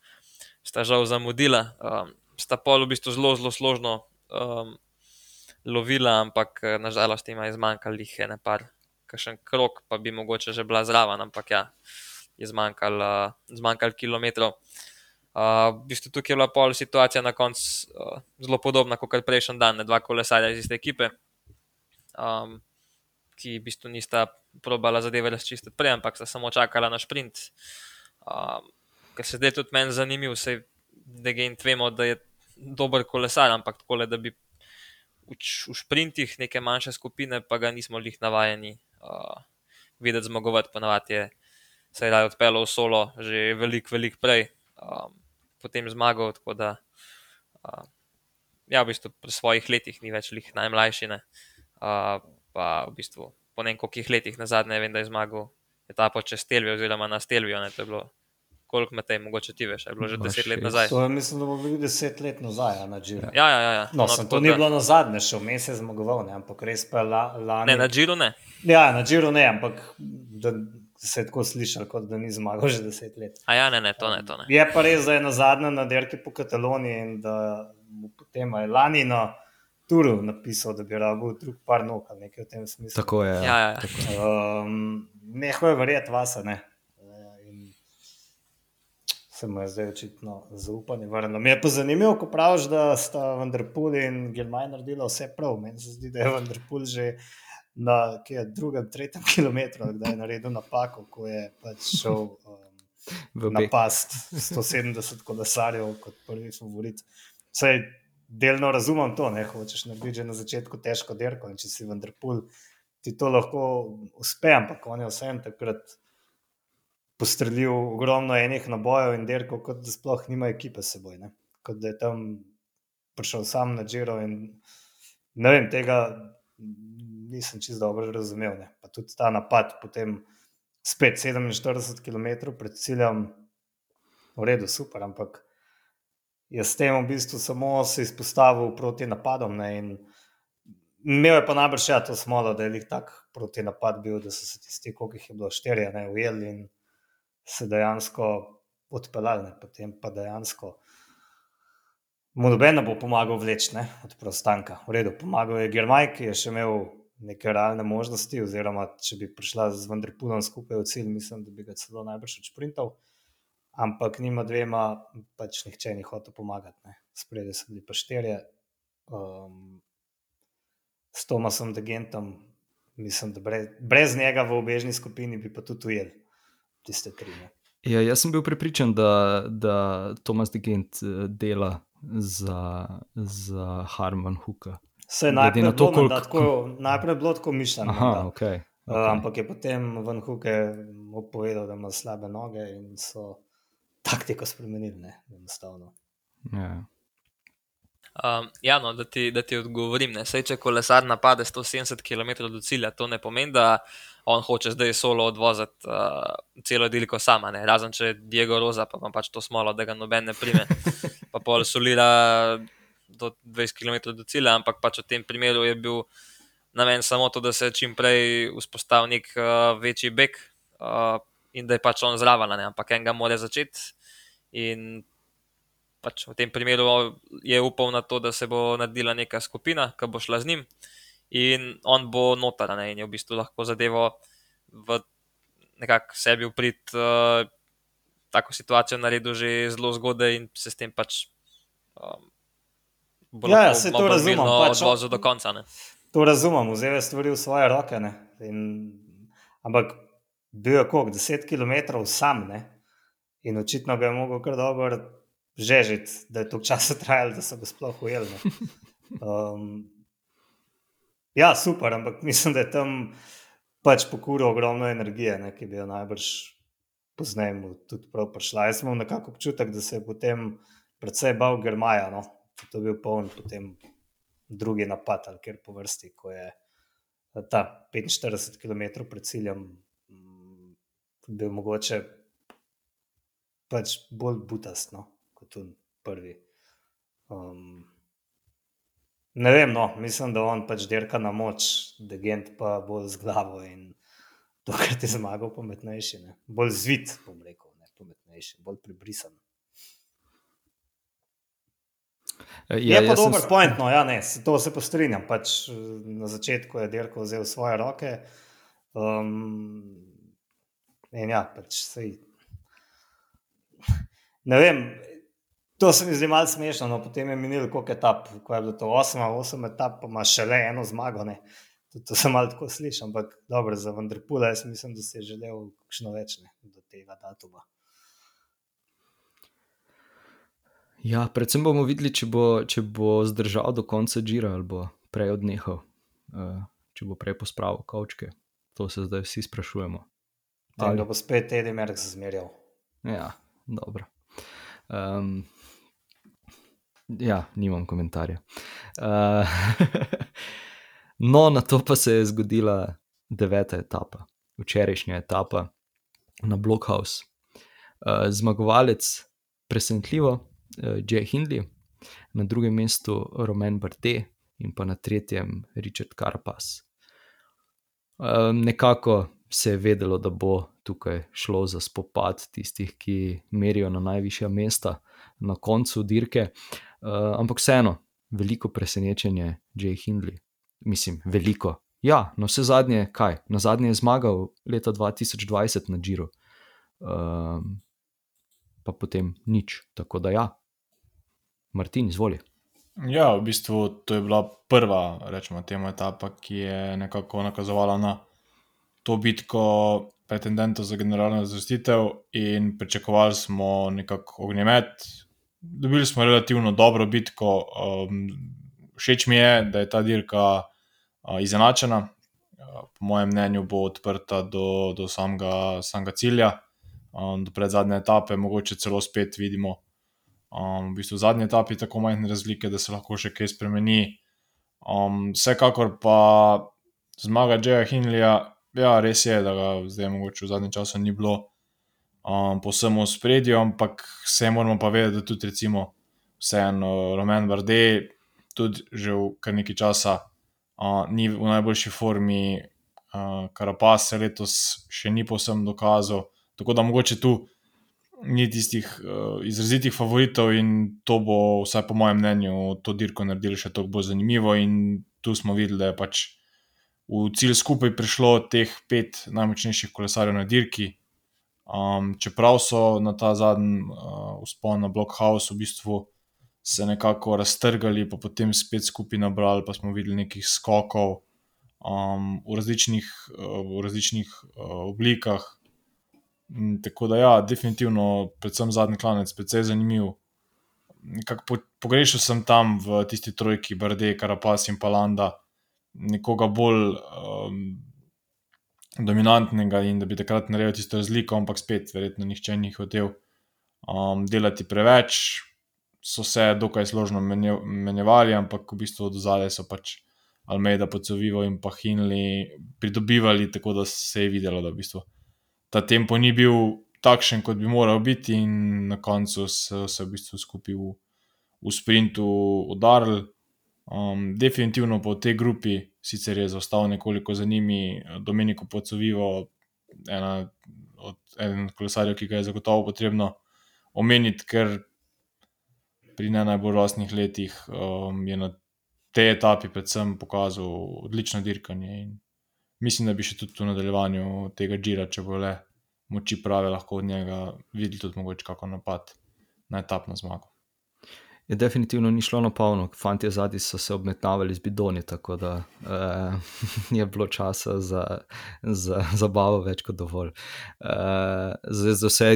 sta žal zamudila. Um, sta pol v bistvu zelo, zelo složno. Um, lovila, ampak eh, nažalost ima izmanjkalo jih ene par, kakšen krok, pa bi mogoče že bila zraven, ampak ja, je zmanjkalo, zmanjkalo kilometrov. Uh, v bistvu tukaj je bila pol situacija na koncu uh, zelo podobna kot prejšnji dan, ne dva kolesarja iz iste ekipe. Um, ki v bistvu nista probala zadeve razčistiti prej, ampak sta samo čakala na sprint. Um, ker se zdaj tudi meni zanimivo, vse da gen tvemo, da je dober kolesar, ampak tako, da bi v, v sprintih neke manjše skupine, pa ga nismo jih navajeni uh, videti zmagovati, ponavadi je se je odpeljal solo že veliko, veliko prej, um, potem zmagal. Tako da, uh, ja, v bistvu pri svojih letih ni več lih najmlajši. Uh, pa v bistvu po nekaj letih nazaj, ne vem, da je zmagal etapo čez Telvijo, oziroma na Telvijo. To je bilo, koliko me te mogoče ti veš, je bilo že deset let nazaj. To je, mislim, da bo bilo deset let nazaj, na Džiru. Ja, ja, ja. ja. No, no, to ni da... bilo na zadnje, še vmes je zmagoval, ne? ampak res pa la, lani. Ne, na Džiru ne. Ja, na Džiru ne, ampak da, se je tako slišal, kot da ni zmagal že deset let. A ja, ne, ne, to ne. To ne. Je pa res, da je na zadnje na dirki po Kataloniji in da mu potem je lani na Turu napisal, da bi rabo drug par nog nekaj v tem smislu. Tako je. Ja, ja. ja. Um, Neho je verjeti vas, ne. Se mu je zdaj očitno zaupanje vrnilo. Mi je pa zanimivo, ko praviš, da sta Vanderpool in Gilmaj naredila vse prav. Meni se zdi, da je Vanderpool že na je, drugem, tretjem (laughs) kilometru, da je naredil napako, ko je pač šel um, na past 170 kolesarjev kot prvi favorit. Saj delno razumem to, ne hočeš narediti že na začetku težko derko in če si vendar pul, ti to lahko uspe, ampak on je vsem takrat. Postrelil ogromno enih nabojev in derko, kot da sploh nima ekipe s seboj. Ne? Kot da je tam prišel sam na Džiro. Ne vem, tega nisem čisto dobro razumel. Ne. Pa tudi ta napad, potem spet 47 km pred ciljem, v redu, super, ampak je s tem v bistvu samo se izpostavil proti napadom. Ne, imel je pa najbrž ja to smolo, da je jih tak proti napad bil, da so se tisti, koliko jih je bilo štirje, ne ujeli in se dejansko odpeljali, potem pa dejansko. Mu noben bo pomagal vleči od prostanka. V redu, pomagal je Germaj, ki je še imel neke realne možnosti, oziroma če bi prišla z Vendrpulom skupaj v cilj, mislim, da bi ga celo najbrž odšprintal. Ampak njima dvema pač nihče ni hotel pomagati. Spredje so bili pa štirje. Um, s Tomasom Degentom, mislim, da brez, brez njega v obežni skupini bi pa tudi ujeli tiste tri. Ne. Ja, jaz sem bil prepričan, da, da Tomas Degent eh, dela za, za Harman Huka. Se je najprej, to, koliko... tako, najprej bilo tako mišljeno. Okay, okay. uh, ampak je potem Van Huke povedal, da ima slabe noge in so taktiko spremenili, ne enostavno. Yeah. Ja. Um, ja, no, da, ti, da ti odgovorim. Sej, če kolesar napade 170 km do cilja, to ne pomeni, da on hoče zdaj solo odvoziti uh, celo delko sama. Ne? Razen če je Diego Roza, pa pač to smolo, da ga noben ne prime. pa pol solira do 20 km do cilja, ampak pač v tem primeru je bil namen samo to, da se čim prej vzpostavi nek uh, večji beg uh, in da je pač on zraven, ampak en ga mora začeti. In pač v tem primeru je upal na to, da se bo naredila neka skupina, ki bo šla z njim in on bo notar ne? in je v bistvu lahko zadevo v nekakšnem sebi uprit. Uh, Tako situacijo naredil že zelo zgodaj, in se s tem pač um, Ja, ja, se to razumem. Pač, do konca, to razumem, vzel je stvari v svoje roke. In, ampak bil je kot 10 km sam ne? in očitno ga je mogel kar dobro žežiti, da je to časa (laughs) trajalo, da so ga sploh ujeli. Um, ja, super, ampak (laughs) mislim, da je tam pač pokuril ogromno energije, ne? ki bi jo najbrž pozneje tudi prav prišla. Jaz imel nekako občutek, da se je potem predvsej bal Germaja. No? to je bil poln potem drugi napad, ali kjer po vrsti, ko je ta 45 km pred ciljem mm, bil mogoče pač bolj butast no, kot prvi. Um, ne vem, no, mislim, da on pač dirka na moč, da gent pa bolj z glavo in (laughs) to, kar ti je zmagal, pametnejši, ne. bolj zvit, bom rekel, ne pametnejši, bolj pribrisan. Ja, je pa dober sem... point, no, ja, ne, to se postrinjam. Pač na začetku je Dirko vzel svoje roke. Um, in ja, pač sej. (laughs) Ne vem, to se mi zdi malo smešno. No, potem je minil koliko etap, ko je bilo to 8, 8 etap, pa ima še le eno zmago. Ne. To, to sem malo tako slišal, ampak dobro, za Vendrpula jaz mislim, da si je želel kakšno več ne, do tega datuma. Ja, predvsem bomo videli, če bo, če bo zdržal do konca žira ali bo prej odnehal, uh, če bo prej pospravil kavčke. To se zdaj vsi sprašujemo. Ali ga bo spet Eddie Merckx zmerjal. Ja, dobro. Um, ja, nimam komentarja. Uh, (laughs) no, na to pa se je zgodila deveta etapa, včerajšnja etapa na Blockhouse. Uh, zmagovalec, presenetljivo, uh, Jay Hindley, na drugem mestu Roman Bardet in pa na tretjem Richard Carpas. Uh, nekako se je vedelo, da bo tukaj šlo za spopad tistih, ki merijo na najvišja mesta na koncu dirke. Uh, ampak vseeno, veliko presenečenje, Jay Hindley. Mislim, veliko. Ja, na vse zadnje, kaj? Na zadnje je zmagal leta 2020 na Džiru, uh, pa potem nič. Tako da ja, Martin, izvoli. Ja, v bistvu to je bila prva, rečemo, tema etapa, ki je nekako nakazovala na to bitko pretendentov za generalno razvrstitev, in pričakovali smo nekako ognjemet. Dobili smo relativno dobro bitko. Um, všeč mi je, da je ta dirka uh, izenačena. Uh, po mojem mnenju bo odprta do, do samega, samega cilja, um, do predzadnje etape, mogoče celo spet vidimo. Um, v bistvu v zadnji etapi tako majhne razlike, da se lahko še kaj spremeni. Um, vsekakor pa zmaga Džeja Hinleja Ja, res je, da ga zdaj mogoče v zadnjem času ni bilo um, posebno v spredju, ampak vse moramo pa vedeti, da tudi recimo vseeno Roman Varde, tudi že v kar nekaj časa uh, ni v najboljši formi, uh, kar pa se letos še ni posebno dokazal. Tako da mogoče tu ni tistih uh, izrazitih favoritov in to bo, vsaj po mojem mnenju, to dirko naredili še toliko bolj zanimivo. In tu smo videli, da je pač v cilj skupaj prišlo teh pet najmočnejših kolesarjev na dirki. Um, čeprav so na ta zadnji uh, na Blockhouse v bistvu se nekako raztrgali, pa potem spet skupaj nabrali, pa smo videli nekih skokov um, v različnih, uh, v različnih uh, oblikah. In tako da, ja, definitivno, predvsem zadnji klanec, precej zanimiv. Po, pogrešal sem tam v tisti trojki, Brde, Karapas in Palanda nekoga bolj um, dominantnega in da bi takrat naredil tisto razliko, ampak spet, verjetno, nihče ni hotel um, delati preveč. So se dokaj složno menjevali, ampak v bistvu do zadaj so pač Almeida, Pocovivo in pa Hinli pridobivali, tako da se je videlo, da v bistvu ta tempo ni bil takšen, kot bi moral biti, in na koncu so se v bistvu skupaj v, v sprintu udarili. Um, definitivno po tej grupi, sicer je zaostal nekoliko za njimi, Domenico Pocovivo, ena od enih kolesarjev, ki ga je zagotovo potrebno omeniti, ker pri ne najbolj rosnih letih um, je na tej etapi predvsem pokazal odlično dirkanje. Mislim, da bi še tudi v nadaljevanju tega žira, če bo le moči prave, lahko od njega videli tudi mogoče kako napad na etapno zmago je definitivno ni šlo na polno, fanti zadnji so se obmetavali z bidoni, tako da eh, (laughs) je bilo časa za, za zabavo več kot dovolj. Eh, za, za vse,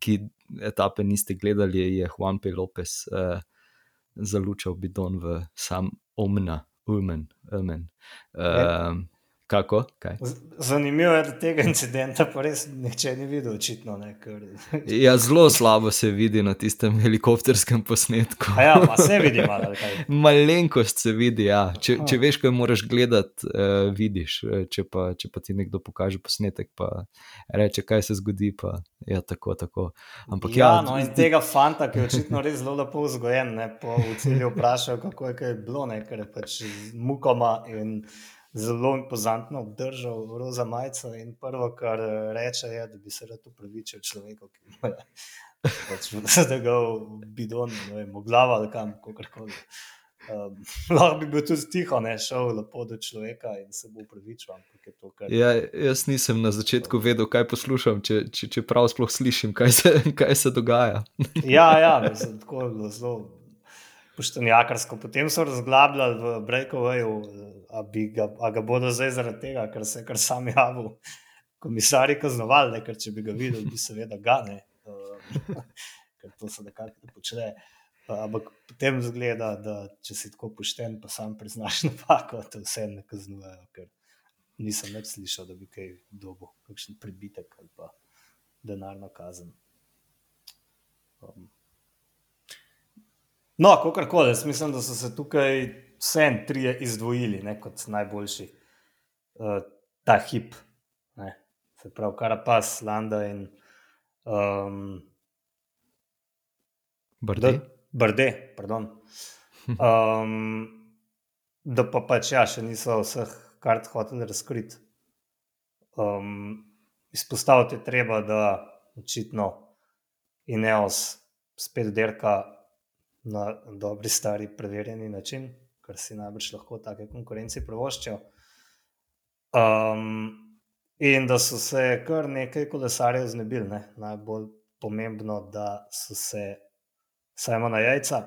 ki etape niste gledali, je Juan P. Lopez eh, zalučal bidon v sam omna, umen, umen. Eh, Kako? Zanimivo je, da tega incidenta pa res nihče ni videl, očitno. Ne, ker... ja, zelo slabo se vidi na tistem helikopterskem posnetku. ja, pa se vidi malo. (laughs) Malenkost se vidi. Ja. Če, če veš, kaj moraš gledati, uh, vidiš. Eh, če pa, če pa ti nekdo pokaže posnetek, pa reče, kaj se zgodi. Pa, ja, tako, tako. Ampak, ja, ja, no, in tega fanta, ki je očitno res zelo lepo vzgojen, ne, po celju vprašal, kako je, je bilo, ne, ker je pač z mukoma in zelo impozantno obdržal roza majico. In prvo, kar reče, je, da bi se rad upravičil človeku, ki je (laughs) pač zdaj bidon, ne vem, glava ali kam, kako koli. Um, (laughs) lahko bi bil tudi tiho, ne šel lepo do človeka in se bo upravičil. Kar... Ja, jaz nisem na začetku vedel, kaj poslušam, če, če, če prav sploh slišim, kaj se, (laughs) kaj se dogaja. ja, ja, mislim, tako je bilo zelo poštenjakarsko. Potem so razglabljali v Breakowayu, a, ga, a ga bodo zdaj zaradi tega, ker se je kar sam javil, komisari kaznovali, ne, ker če bi ga videli, bi seveda ga ne, (laughs) ker to se nekako počne. Ampak potem zgleda, da če si tako pošten, pa sam priznaš (laughs) napako, da vse ne kaznujejo, ker nisem več slišal, da bi kaj dobil, kakšen pribitek ali pa denarno kazen. Um. No, kako koli, jaz mislim, da so se tukaj vse trije izdvojili ne, kot najboljši uh, ta hip. Ne. Se pravi, Karapas, Landa in um, Brde. Brde, pardon. Um, da pa pač ja, še niso vseh kart hoteli razkriti. Um, izpostaviti je treba, da očitno Ineos spet derka na dobri, stari, preverjeni način, kar si najbrž lahko take konkurenci privoščijo. Um, in da so se kar nekaj kolesarjev znebili, ne? najbolj pomembno, da so se Simona Jajca.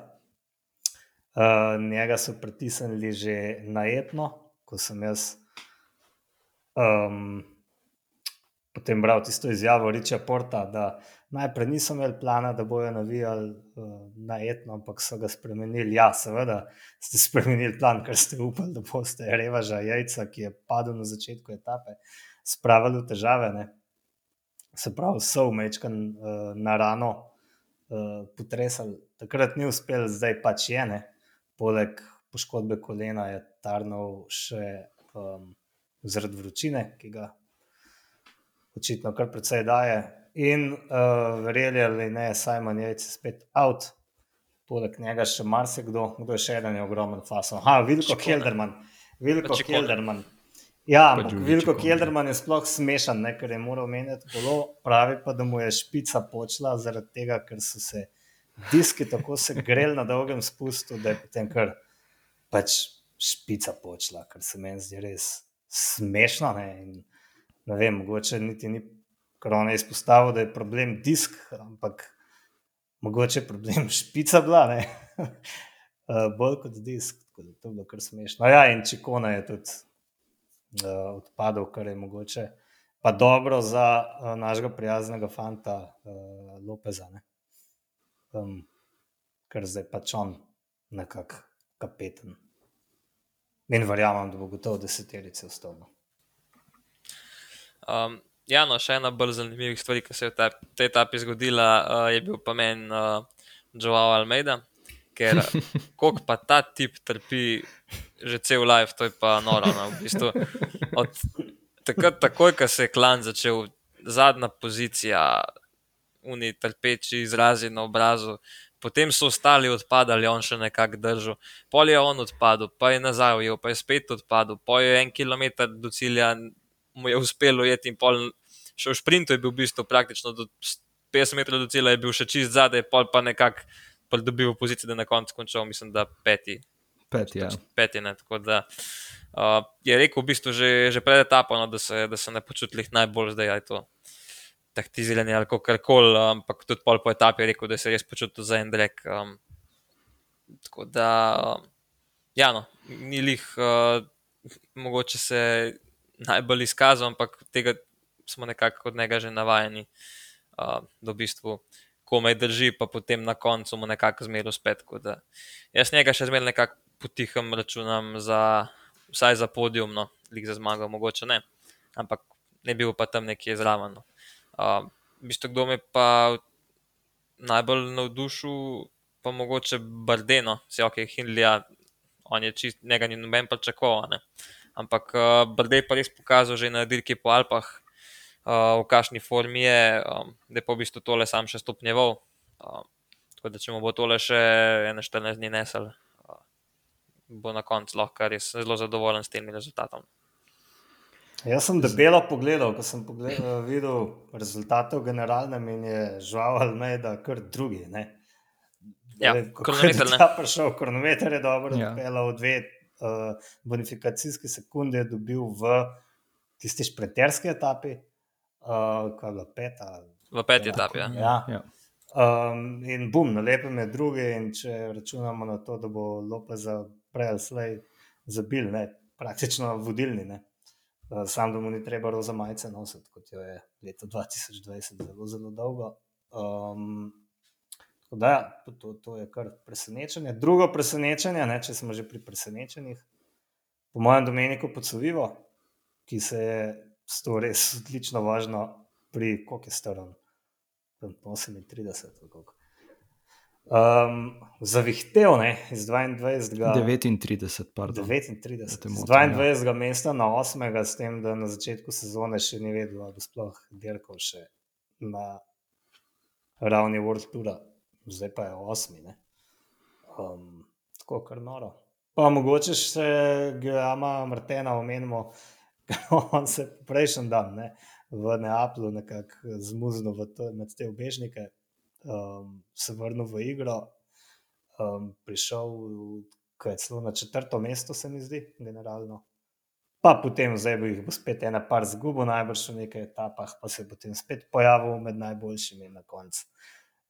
Uh, njega so pritisnili že najetno, ko sem jaz um, potem bral tisto izjavo Riča Porta, da najprej niso imeli plana, da bojo navijali uh, najetno, ampak so ga spremenili. Ja, seveda ste spremenili plan, ker ste upali, da boste revaža Jajca, ki je padel na začetku etape, spravili v težave. Ne? Se pravi, so umečkan uh, na rano uh, potresali takrat ni uspel, zdaj pač je ne. Poleg poškodbe kolena je tarnal še um, zaradi vročine, ki ga očitno kar precej daje. In uh, verjeli ali ne, Simon je spet out, poleg njega še marsikdo, kdo je še eden, je ogromen fason. Ha, Vilko Kelderman. Vilko Kelderman. Ja, Vilko Kelderman je sploh smešen, ne, ker je moral menjati kolo, pravi pa, da mu je špica počela zaradi tega, ker so se diski tako se grel na dolgem spustu, da je potem kar pač špica počela, kar se meni zdi res smešno. Ne, in, ne vem, mogoče niti ni korona izpostavil, da je problem disk, ampak mogoče je problem (laughs) špica bila, ne. Uh, (laughs) bolj kot disk, tako da to je bilo kar smešno. Ja, in čekona je tudi uh, odpadel, kar je mogoče. Pa dobro za uh, našega prijaznega fanta uh, Lopeza. Ne? um, ker zdaj pač on nekako kapeten. In verjamem, da bo gotovo deseterice ostalo. Um, ja, no, še ena bolj zanimiva stvar, ki se je v tej etapi zgodila, uh, je bil pa meni uh, Joao Almeida, ker (laughs) koliko pa ta tip trpi že cel life, to je pa noro. No, v bistvu, od, takrat, takoj, ko se je klan začel, zadnja pozicija, oni trpeči izrazi na obrazu. Potem so ostali odpadali, on še nekako držal. Pol je on odpadel, pa je nazaj ujel, pa je spet odpadel. Po je en kilometr do cilja, mu je uspelo jeti in pol. Še v sprintu je bil v bistvu praktično do 50 metrov do cilja, je bil še čist zadaj, pol pa nekako dobil pozicijo, da je na koncu končal, mislim, da peti. Peti, ja. peti ne, tako da uh, je rekel v bistvu že, že pred etapom, no, da, da se ne počuti najbolj zdaj, aj to taktiziranje ali kar koli, ampak tudi pol po etapi je rekel, da se je res počutil za en rek. Um, tako da, um, ja, no, ni lih, uh, mogoče se najbolj izkazal, ampak tega smo nekako od njega že navajeni, uh, da v bistvu komaj drži, pa potem na koncu mu nekako zmeraj spet. Jaz njega še zmeraj nekako potihem računam za. Vsaj za podium, no, lik za zmago, mogoče ne, ampak ne bil pa tam nekje zraven. No. Uh, Bistvo, kdo me pa najbolj navdušil, pa mogoče Bardeno, se ok, Hindlija, on je čist, njega ni noben pričakoval. Ampak uh, Bardej pa res pokazal že na dirki po Alpah, uh, v kakšni formi je, um, da je pa v bistvu tole sam še stopnjeval. Uh, tako da, če mu bo tole še 14 dni nesel, uh, bo na koncu lahko res zelo zadovoljen s tem rezultatom. Jaz sem debelo pogledal, ko sem pogledal, videl rezultate v generalnem in je žal ali ne, da kar drugi. Ne? Ja, kronometer je prišel, kronometer je dobro, ja. pelal dve uh, bonifikacijske sekunde, je dobil v tisti šprinterski etapi, uh, kaj je bila peta. V peti etapi, ja. ja. ja. Um, in bum, na lepem je drugi, in če računamo na to, da bo Lopez prej ali slej zabil, ne, praktično vodilni. Ne. Uh, sam, da mu ni treba roza majice nositi, kot jo je leto 2020, zelo, zelo dolgo. Um, da, ja, to, to je kar presenečenje. Drugo presenečenje, ne, če smo že pri presenečenjih, po mojem, Domeniku Podsovivo, ki se je s to res odlično važno pri koliko je starom. 38. Um, zavihtel je iz 22. 39, pardon. 39. Z 22. Ja. mesta na 8. s tem, da na začetku sezone še ni vedel, da bo sploh dirkal še na ravni World Tour, zdaj pa je 8. Um, tako kar noro. Pa mogoče še Gama Martena omenimo, (laughs) on se prejšnji dan. Ne, v Neaplju, nekako zmuzno med te obežnike, um, se vrnil v igro, um, prišel, ki je celo na četrto mesto, se mi zdi, generalno. Pa potem, zdaj bo jih bo spet ena par zgubo, najbrž v nekaj etapah, pa se bo potem spet pojavil med najboljšimi na koncu.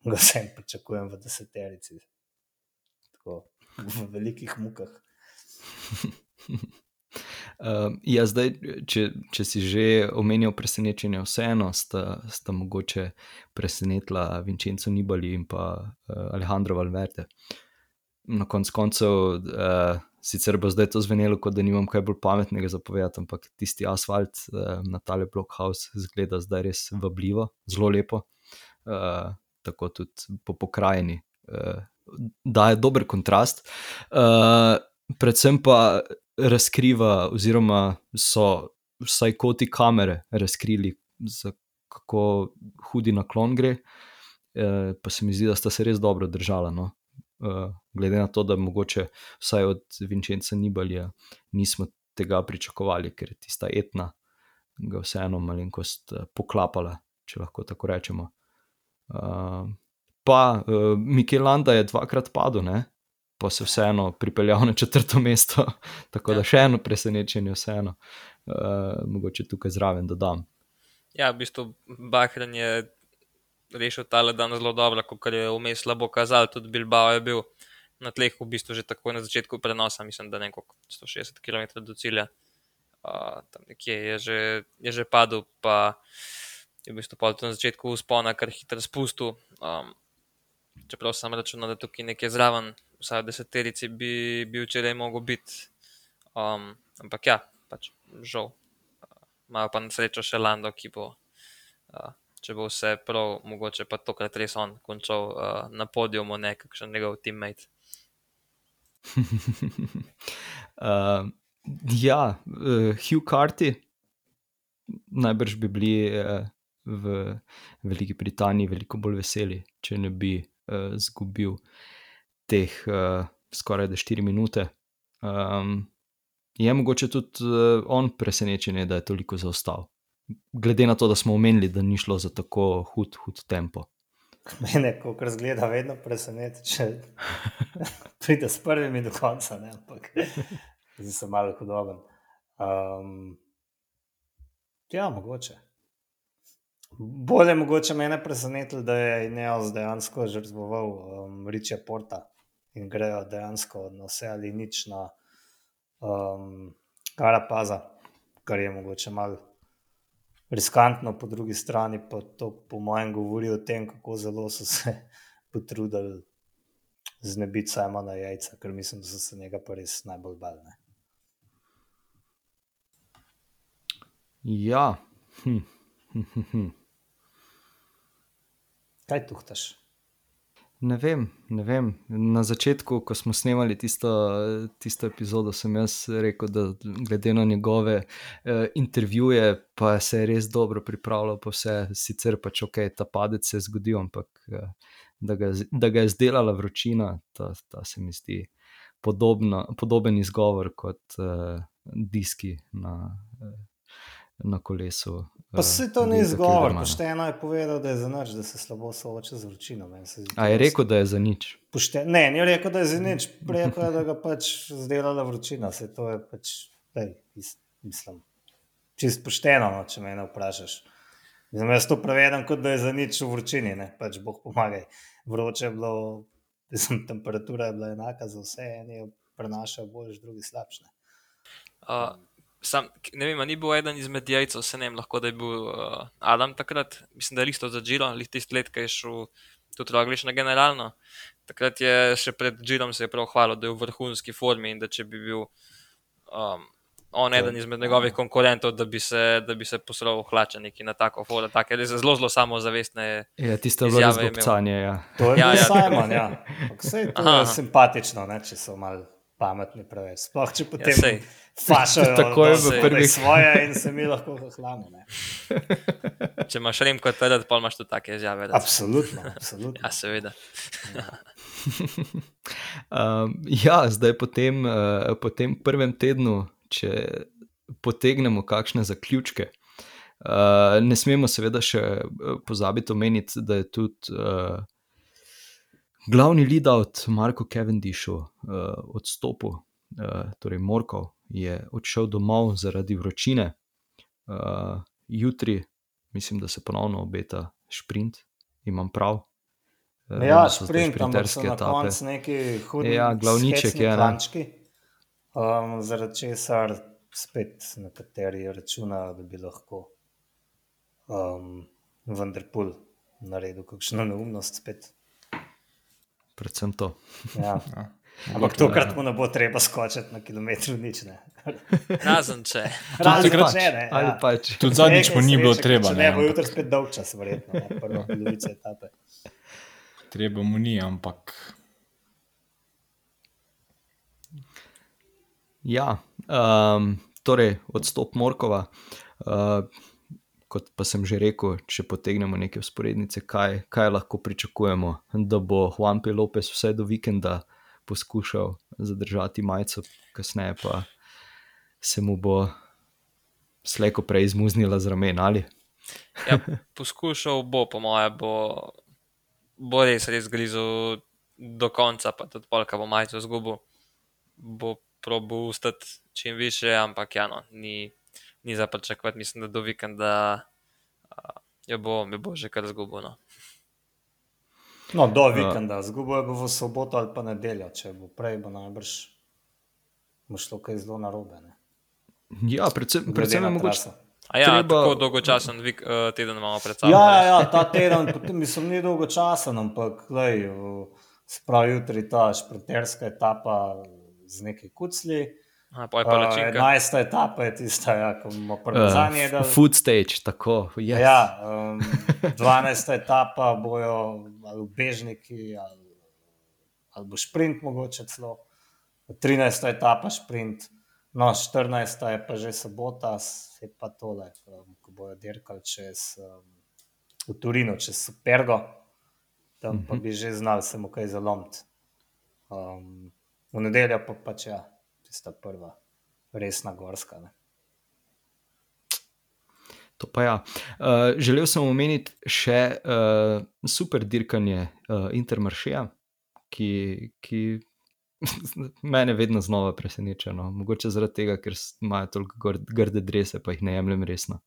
Ga sem pričakujem v deseterici, tako v velikih mukah. Uh, (laughs) ja, zdaj, če, če si že omenil presenečenje, vseeno sta, sta mogoče presenetila Vincenzo Nibali in pa uh, Alejandro Valverde. Na koncu koncev, uh, sicer bo zdaj to zvenelo, kot da nimam kaj bolj pametnega za povedati, ampak tisti asfalt uh, na tale blockhouse zgleda zdaj res vabljivo, zelo lepo, uh, tako tudi po pokrajini. Uh, da je dober kontrast. Uh, predvsem pa razkriva, oziroma so vsaj koti kamere razkrili, kako hudi naklon gre. E, pa se mi zdi, da sta se res dobro držala. No? E, glede na to, da mogoče vsaj od Vincenza Nibalja nismo tega pričakovali, ker je tista etna ga vseeno malenkost poklapala, če lahko tako rečemo. E, pa e, Mikel Landa je dvakrat padel, ne? pa se vseeno pripeljal na četrto mesto. (laughs) Tako ja. da še eno presenečenje, vseeno, uh, mogoče tukaj zraven dodam. Ja, v bistvu Bahrain je rešil ta dan zelo dobro, kot je vmes slabo kazal, tudi Bilbao je bil na tleh v bistvu že tako na začetku prenosa, mislim, da nekaj 160 km do cilja. Uh, tam nekje je že, je že padel, pa je v bistvu na začetku uspona kar hitro spustil. Um, čeprav sem računal, da tukaj nekje zraven vsaj deseterici bi bil včeraj mogel biti. Um, ampak ja, pač žal. Imajo pa na srečo še Lando, ki bo, uh, če bo vse prav, mogoče pa tokrat res on končal uh, na podiumu, ne kakšen njegov teammate. (laughs) uh, ja, uh, Hugh Carty, najbrž bi bili uh, v Veliki Britaniji veliko bolj veseli, če ne bi uh, zgubil teh uh, skoraj 4 minute. Um, je mogoče tudi uh, on presenečen, da je toliko zaostal. Glede na to, da smo omenili, da ni šlo za tako hud, hud tempo. Mene, ko razgleda, vedno preseneča, če (laughs) pride s prvimi do konca, ne? ampak (laughs) zdaj sem malo hudoben. Um, ja, mogoče. Bolje je mogoče mene presenetilo, da je Ineos dejansko žrtvoval um, Riče Porta in grejo dejansko na vse ali nič na um, Karapaza, kar je mogoče malo riskantno, po drugi strani pa to, po mojem, govori o tem, kako zelo so se (laughs) potrudili znebiti samo na jajca, ker mislim, da so se njega pa res najbolj bali. Ja. Hm. Kaj tuhtaš? Ne vem, ne vem. Na začetku, ko smo snemali tisto, tisto epizodo, sem jaz rekel, da glede na njegove eh, intervjuje, pa se je res dobro pripravljal, pa vse, sicer pač ok, ta padec se je zgodil, ampak eh, da, ga, da ga je zdelala vročina, ta, ta se mi zdi podobna, podoben izgovor kot eh, diski na, eh, na kolesu. Pa se to ni izgovor, pošteno je povedal, da je za nič, da se slabo sooča z vročino. A je rekel, da je za nič? Pošten... Ne, ni rekel, da je za nič, rekel je, da ga pač zdelala vročina. Se to je pač, lej, mislim, čist pošteno, no, če me ne vprašaš. Zdaj, jaz to prevedem, kot da je za nič v vročini, ne? pač boh pomagaj. Vroče je bilo, mislim, temperatura je bila enaka za vse, eni jo prenašajo bolj, drugi slabše. Uh, sam, ne vem, a ni bil eden izmed jajcev, se ne vem, lahko da je bil uh, Adam takrat, mislim, da je listo za Džilo, ali tisti let, ki je šel tudi rogliš na generalno. Takrat je še pred Džilom se je prav hvalil, da je v vrhunski formi in da če bi bil um, on eden izmed njegovih konkurentov, da bi se, da bi se poslovil hlače neki na tako foto, tako je zelo, zelo samozavestne. Ja, tisto je bilo zelo pocanje, ja. To je Ja, ja, ja. Simon, ja. Ampak Sej, to je aha. simpatično, ne, če so malo pametni preveč. Sploh če potem Ja, sej. fašajo (laughs) Takoj v dosti prvih- (laughs) svoje in se mi lahko. Ne. (laughs) Če imaš rem kot tedaj, pa imaš tudi take izjave. Absolutno, absolutno. Ja, seveda. Um, ja, zdaj po tem, uh, po tem prvem tednu, če potegnemo kakšne zaključke. Uh, ne smemo seveda še eh, pozabiti omeniti, da je tudi uh, glavni lead-out Marko Cavendishu uh, odstopil, uh, torej Morkov je odšel domov zaradi vročine. Uh, jutri, mislim, da se ponovno obeta sprint, imam prav. Eh, vem, Ja, sprint, ampak so šprinterske na koncu neki hudi Ja, glavniček je, ne. klančki, um, zaradi česar spet nekateri računajo, da bi lahko um, Vanderpool naredil kakšno neumnost spet. Predvsem to. Ja. (laughs) Ja. Ampak tokrat mu ne bo treba skočiti na kilometru nič. Ne. (laughs) Razen če. Razen če ne. Ali Ja. pač. Tudi zadnjič mu ni bilo treba. Ne, Ne, bo jutri spet dolg čas, verjetno, ne, prva polovica etape. treba mu ni, ampak Ja, um, torej odstop Morkova. Uh, kot pa sem že rekel, če potegnemo neke usporednice, kaj, kaj lahko pričakujemo, da bo Juan P. Lopez vse do vikenda poskušal zadržati majico, kasneje pa se mu bo slejko prej izmuznila z ramen ali. Ja, (laughs) poskušal bo, po moje, bo, bo res, res grizel do konca, pa tudi polka bo majico zgubil. Bo probo ustati čim više, ampak ja, no, ni, ni za pričakovati, mislim, da do vikenda uh, jo bo, jo bo že kar zgubil. No. No, do vikenda, zgubo je bo v soboto ali pa nedeljo, če bo prej, bo najbrž bo šlo kaj zelo narobe. ne. Ja, predvsem, predvsem je mogoče. A ja, Treba- tako dolgočasen vik, uh, teden imamo pred sabo. Ja, ja, ja, ta teden, (laughs) potem mislim, ni dolgo časa, ampak lej, spravi jutri ta šprinterska etapa z nekaj kucli. Aha, pa je Uh, palačinka. 11. etapa je tista, ja, ko bomo parmezani Uh, jedli. food stage, tako. Yes. Ja, um, 12. etapa bojo ali ubežniki, ali, ali bo šprint, mogoče celo. 13. etapa šprint, no 14. je pa že sobota, je pa tole, um, ko bojo dirkali čez um, v Turinu, čez Supergo, tam pa bi že znali se mu kaj zalomiti. Um, v nedeljo pa pač ja, tista prva resna gorska. Ne. To pa ja. Uh, želel sem omeniti še uh, super dirkanje uh, Intermaršeja, ki, ki (laughs) mene vedno znova preseneča. No. Mogoče zaradi tega, ker imajo toliko grde drese, pa jih ne jemljem resno.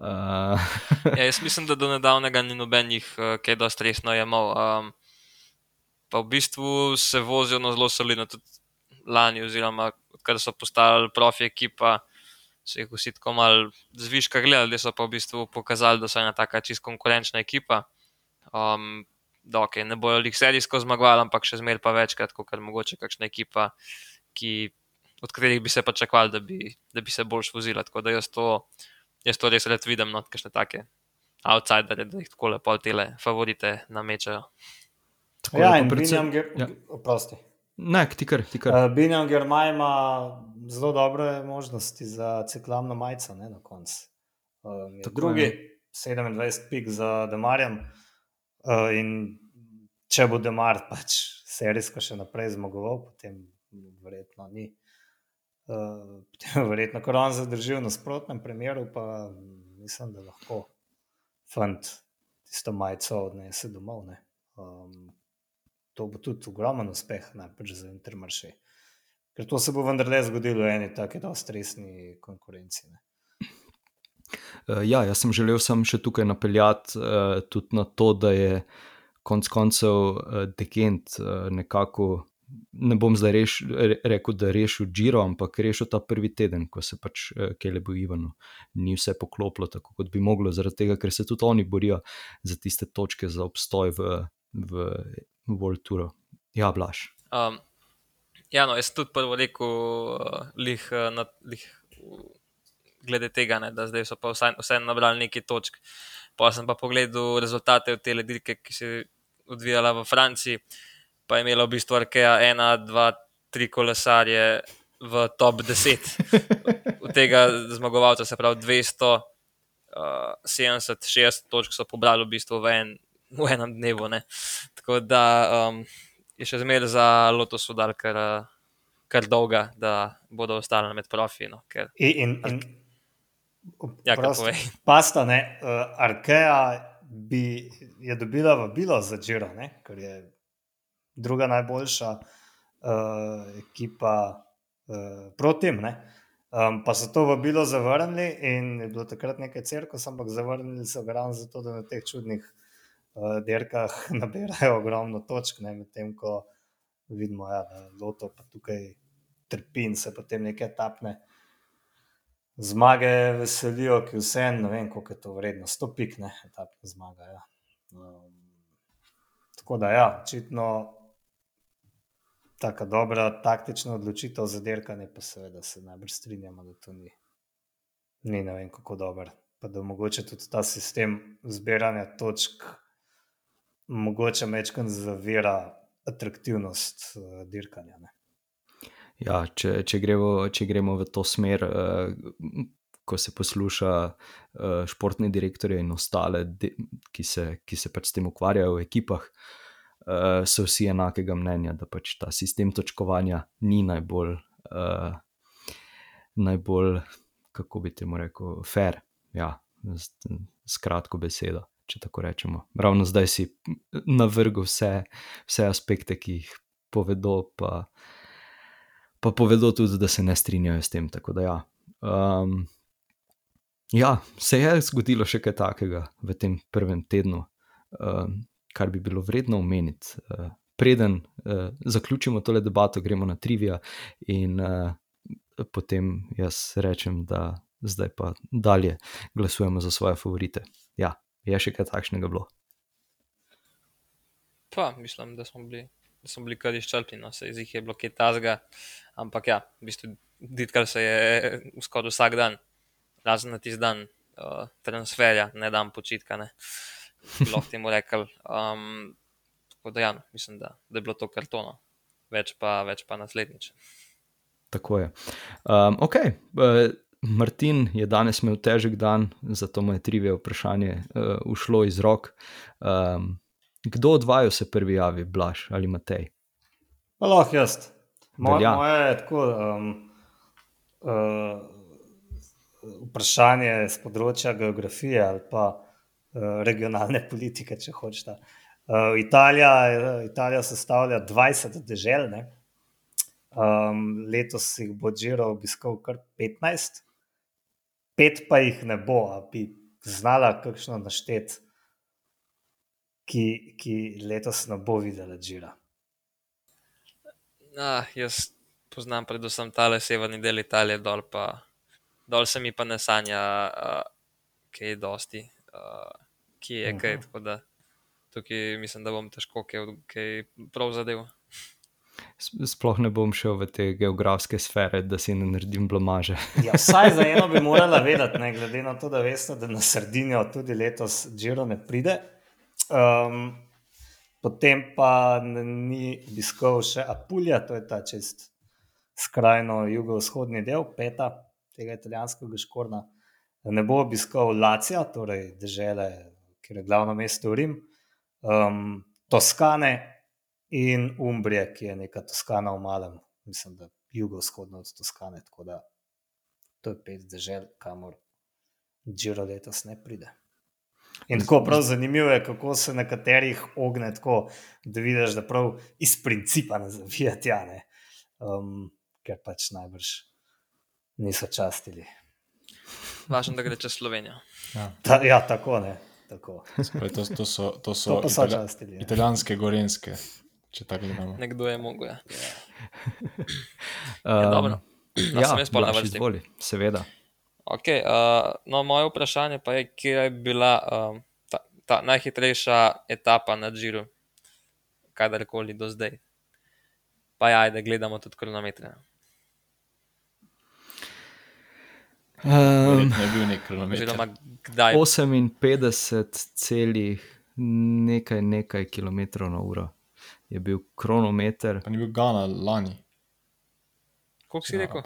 Uh, (laughs) Ja, jaz mislim, da do nedavnega ni nobenih, uh, kaj dosti resno jemal. Um, pa v bistvu se vozijo na zelo solidno, tudi lani, oziroma odkar so postali profi ekipa, so jih vsi tako malo zviška gledali, da so pa v bistvu pokazali, da so ena taka čist konkurenčna ekipa. Um, da, okay, ne bojo jih serijsko zmagovali, ampak še zmeraj pa večkrat, kot mogoče kakšna ekipa, ki, od katerih bi se pričakovali, da, bi- da bi se boljš vozila. Tako da jaz to, jaz to res rad vidim, no, kakšne take outsidere, da jih tako lepo tele favorite namečajo. tako Ja, pa in predvsem- ja. oprosti. Ne, ti kar, kar. Uh, Binjam Germaj ima zelo dobre možnosti za ciklamno majico ne, na koncu. Um, drugi, je. 27 pik za Demarjem. Uh, in če bo Demar pač serijsko še naprej zmagoval, potem verjetno ni. Uh, potem je verjetno, ker on zadržil v nasprotnem primeru, pa mislim, da lahko fant tisto majico odnese domov. Ne. Um, to bo tudi ogromen uspeh, najprej za Intermarše. Ker to se bo vendarle zgodilo v eni taki dosti resni konkurenci. Ne. Uh, ja, jaz sem želel sem še tukaj napeljati uh, tudi na to, da je konec koncev uh, Degent uh, nekako. Ne bom zdaj reš, re, rekel, da rešil Džiro, ampak rešil ta prvi teden, ko se pač Kelebu Ivanu ni vse poklopilo tako, kot bi moglo, zaradi tega, ker se tudi oni borijo za tiste točke za obstoj v, v World Touru. Ja, blaš. Um, ja, no, jaz tudi prvo rekel, uh, lih, uh, na, lih, glede tega, ne, da zdaj so pa vse, vse nabrali nekaj točk. Pa sem pa pogledal rezultate te dirke, ki se je odvijala v Franciji, pa je imela v bistvu Arkea ena, dva, tri kolesarje v top 10. Od tega zmagovalca, se pravi 200. Uh, 70, 60 točk so pobrali v bistvu v, en, (laughs) v enem dnevu. Ne. Tako da um, je še zmeraj za Lotus udar, kar, kar dolga, da bodo ostali med profi. No, ker... In, in, in Ja, povej. (laughs) Pasta, ne, uh, Arkea bi, je dobila vabilo za Džiro, ker je druga najboljša uh, ekipa uh, proti tem. Um, pa so to vabilo zavrnili in je bilo takrat nekaj cirkus, ampak zavrnili so ga ravno zato, da na teh čudnih uh, derkah (laughs) nabirajo ogromno točk, medtem ko vidimo, ja, da Loto pa tukaj trpi in se potem nekaj tapne zmage veselijo, ki vse en, ne vem, koliko je to vredno, sto pik, ne, etapna zmaga. Ja. Um, tako da, ja, očitno tako dobra taktična odločitev za dirkanje, pa seveda se najbolj strinjamo, da to ni, ni ne vem, kako dober. Pa da mogoče tudi ta sistem zbiranja točk, mogoče mečkam zavira atraktivnost uh, dirkanja. Ne. Ja, če, če, gremo, če gremo v to smer, uh, ko se posluša uh, športne direktorje in ostale, de, ki, se, ki se pač s tem ukvarjajo v ekipah, uh, so vsi enakega mnenja, da pač ta sistem točkovanja ni najbolj, uh, najbolj kako bi temu rekel, fair. Ja, skratko besedo. Če tako rečemo. Ravno zdaj si navrgel vse, vse aspekte, ki jih povedo, pa pa povedo tudi, da se ne strinjajo s tem. Da, ja. Um, ja, se je zgodilo še kaj takega v tem prvem tednu, um, kar bi bilo vredno omeniti. Uh, preden uh, zaključimo tole debato, gremo na trivia in uh, potem jaz rečem, da zdaj pa dalje glasujemo za svoje favorite. Ja, je še kaj takšnega bilo. Pa, mislim, da smo bili da smo bili kar izčrpni, no, se jih je bilo kaj tazga. Ampak ja, v bistvu, ditkar se je skoraj vsak dan, razen na tisti dan uh, transferja, ne dan počitka, ne. Lahko temu rekel. Um, tako da ja, no, mislim, da, da je bilo to kartono, več pa, več pa naslednjič. Tako je. Um, ok. Martin je danes imel težek dan, zato mu je trivije vprašanje uh, ušlo iz rok. Um, Kdo od vaju se prvi javi, Blaž ali Matej? Lahko jaz. Moje, moje je tako. Um, uh, vprašanje z področja geografije ali pa uh, regionalne (laughs) politike, če hočete. Uh, Italija, Italija sestavlja 20 dežel, um, letos jih bo Džiro obiskal kar 15, pet pa jih ne bo, da bi znala kakšno našteti ki, ki letos ne bo videla Džira? Ah, jaz poznam predvsem tale severni del Italije, dol, pa, dol se mi pa ne sanja, uh, kaj je dosti, uh, ki je kaj. Tako da tukaj mislim, da bom težko kaj, kaj prav zadev. Sploh ne bom šel v te geografske sfere, da si ne naredim blomaže. ja, vsaj za eno bi morala vedeti, ne, glede na to, da veste, da na Sardinijo tudi letos Džiro ne pride. Um, potem pa ni obiskal še Apulja, to je ta čist skrajno jugovzhodni del peta tega italijanskega škorna. Ne bo obiskal Lacija, torej države, kjer je glavno mesto Rim, um, Toskane in Umbrije, ki je neka Toskana v malem, mislim, da jugovzhodno od Toskane. Tako da to je pet držav, kamor Džiro letos ne pride. In tako prav zanimivo je, kako se nekaterih ogne tako, da vidiš, da prav iz principa ne zavijati, ja, ne. Um, ker pač najbrž niso častili. Važno, da gre čez Slovenijo. Ja. Ta, ja, tako ne. Tako. Pravi, To, to so, to so To itali- častili. Ja. italijanske gorenske, če tako gledamo. Nekdo je mogel. Ja. Um, (clears throat) Ja, dobro. No, ja, sem jaz pol na vrsti. izvoli, seveda. Okay, uh, no, moje vprašanje pa je, kje je bila um, ta, ta najhitrejša etapa na Džiru, kadarkoli do zdaj. Pa ja, da gledamo tudi kronometre. Um, je bil nek kronometer. Oziroma, kdaj? 58 celih nekaj, nekaj kilometrov na uro je bil kronometer. Pa ni bil Gana lani. Koliko si rekel?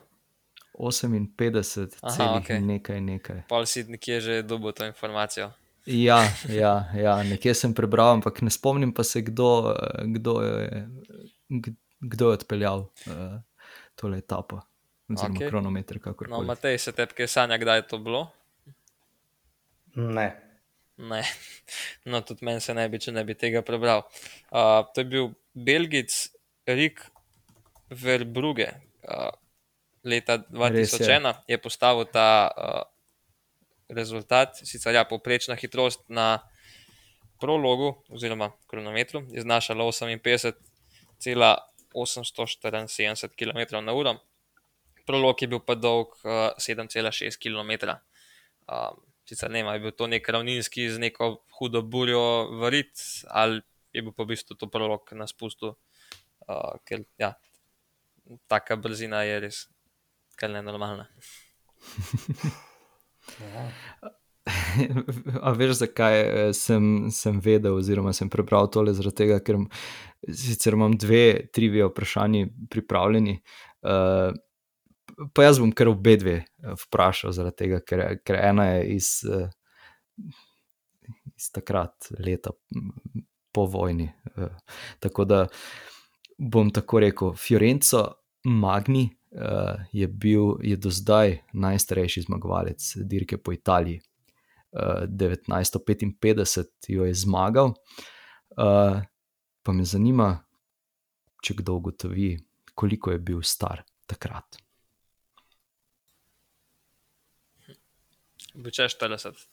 58 Aha, celih okej. nekaj, nekaj. Pol si nekje že dobil to informacijo. Ja, ja, ja, nekje sem prebral, ampak ne spomnim pa se, kdo, kdo, je, kdo je odpeljal uh, tole etapo. Oziroma, okay. kronometer, No, Matej, se tebi kaj sanja, kdaj je to bilo? Ne. Ne, no, tudi meni se ne bi, če ne bi tega prebral. Uh, to je bil Belgic Rik Verbrugge. Uh, leta Res je. 2001 je. je postavil ta uh, rezultat, sicer ja, povprečna hitrost na prologu oziroma kronometru je znašala 58,874 km na uro. Prolog je bil pa dolg uh, 7,6 km. Um, sicer ne ali je bil to nek ravninski z neko hudo burjo varit, ali je bil pa v bistvu to prolog na spustu, uh, ker ja, taka brzina je res kar ne normalna. Ja. (laughs) A veš, zakaj eh, sem, sem vedel, oziroma sem prebral tole? Zaradi tega, ker sicer imam dve trivije vprašanji pripravljeni. Uh, pa jaz bom kar obe dve eh, vprašal, zaradi tega, ker, ker ena je iz, eh, iz takrat, leta po vojni. eh, Tako da bom tako rekel, Fiorenco Magni uh, je bil je do zdaj najstarejši zmagovalec dirke po Italiji. Uh, 1955 jo je zmagal, uh, pa me zanima, če kdo ugotovi, koliko je bil star takrat. Bil če 40.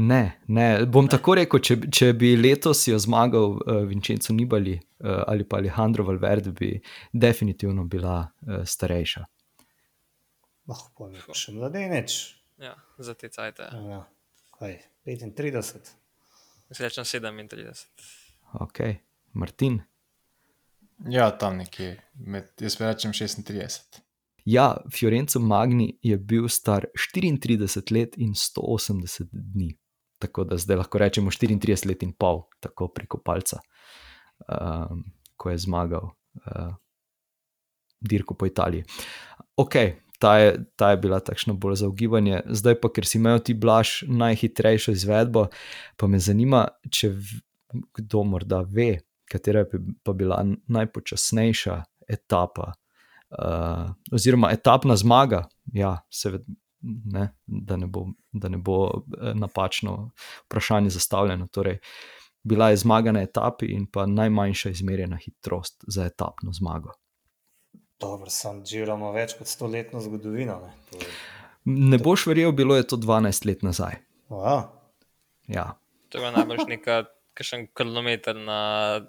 Ne, ne. bom ne. tako rekel, če, če bi letos jo zmagal uh, Vincenzo Nibali uh, ali pa Alejandro Valverde, bi definitivno bila uh, starejša. Lahko pa še mladenič. Ja, za te cajte. Ja. Kaj, 35. Jaz rečem 37. Ok, Martin. Ja, tam nekje, med, jaz pa rečem 36. Ja, Fiorenco Magni je bil star 34 let in 180 dni. Tako da zdaj lahko rečemo 34 let in pol, tako preko palca, um, ko je zmagal uh, dirko po Italiji. Ok, ta je, ta je bila takšna bolj za ugibanje. Zdaj pa, ker si imel ti blaž najhitrejšo izvedbo, pa me zanima, če kdo morda ve, katera je pa bila najpočasnejša etapa. Uh, oziroma, etapna zmaga, ja, seveda, ne, da, ne bo, da ne bo eh, napačno vprašanje zastavljeno. Torej, bila je zmaga na etapi in pa najmanjša izmerjena hitrost za etapno zmago. Dobro, sam Džiro ima več kot stoletno zgodovino. Ne, To je- Ne boš verjel, bilo je to 12 let nazaj. Wow. Ja, To je najbrž neka, kakšen kilometr na,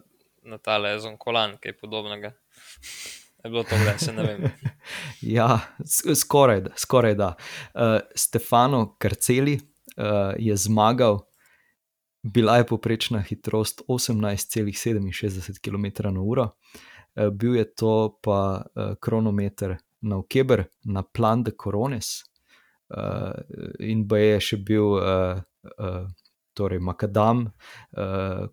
na tale zonkolan, kaj podobnega. Je bilo to se ne vem. (laughs) ja skoraj da. Skoraj da. Uh, Stefano Karceli uh, je zmagal, bila je poprečna hitrost 18,67 km/h, uh, bil je to pa uh, kronometer na Ukeber, na Plan de Corones, uh, in ba je še bil. Uh, uh, Torej, makadam,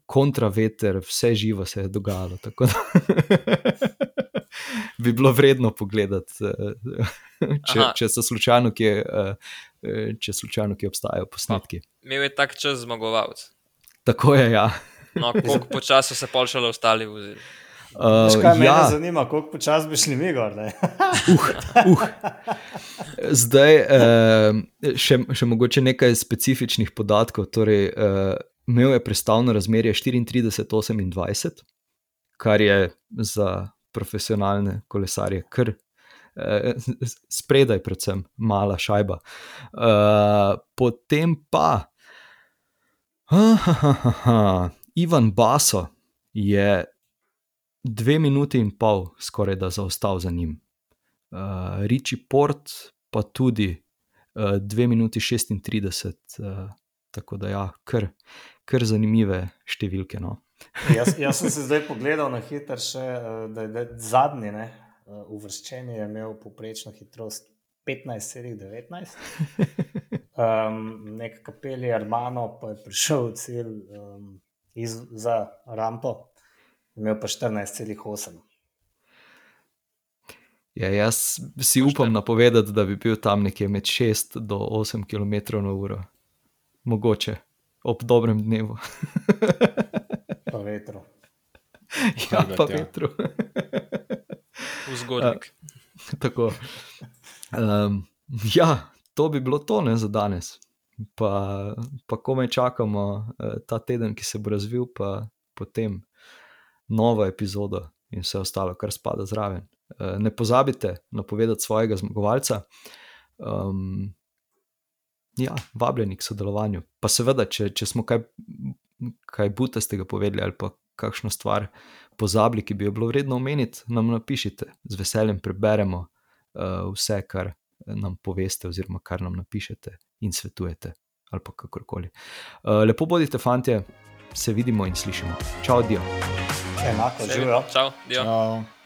kontraveter, vse živo se je dogajalo. (laughs) (laughs) Bi bilo vredno pogledati, uh, (laughs) če, Aha. če so slučajno, kje, uh, eh, če slučajno, kje obstajajo posnetki. Imel je tak čas zmagovalec. Tako je, ja. No, koliko (laughs) počasi so se pol šele ostali vozili. Uh, Veš, kaj me ja, zanima, koliko počasi bi šli mi gor. ne? uh. Zdaj, uh, še, še mogoče nekaj specifičnih podatkov. Torej, uh, imel je predstavno razmerje 34-28, kar je za profesionalne kolesarje kar spredaj, predvsem mala šajba. Potem pa. Ahahaha. (laughs) Ivan Baso je dve minuti in pol skoraj da zaostal za njim. Uh, Riči Port pa tudi uh, dve minuti 36, uh, tako da ja, kar, kar zanimive številke. No. Jaz, jaz sem se zdaj pogledal na hitro, še, da je zadnji ne, uvrščen, je imel poprečno hitrost 15,19. Um, (laughs) nek kapelj Armano pa je prišel v cilj um, iz, za rampo, imel pa 14,8. Ja, jaz si upam napovedati, da bi bil tam nekje med 6 do 8 km/h, mogoče ob dobrem dnevu. (laughs) vetru. Ja, pa vetru. Vzgodnik. Tako. Um, ja, to bi bilo to ne, za danes. Pa, pa komaj čakamo ta teden, ki se bo razvil, pa potem novo epizodo in vse ostalo, kar spada zraven. Ne pozabite napovedati svojega zmagovalca. Um, ja, vabljeni k sodelovanju. Pa seveda, če, če smo kaj, kaj butastega povedali ali pa kakšno stvar pozabili, ki bi jo bilo vredno omeniti, nam napišite, z veseljem preberemo uh, vse, kar nam poveste, oziroma kar nam napišete in svetujete, ali pa kakorkoli. Uh, lepo bodite, fanti, se vidimo in slišimo. Čau, dio. Enako, živijo. Čau, dio. Čau.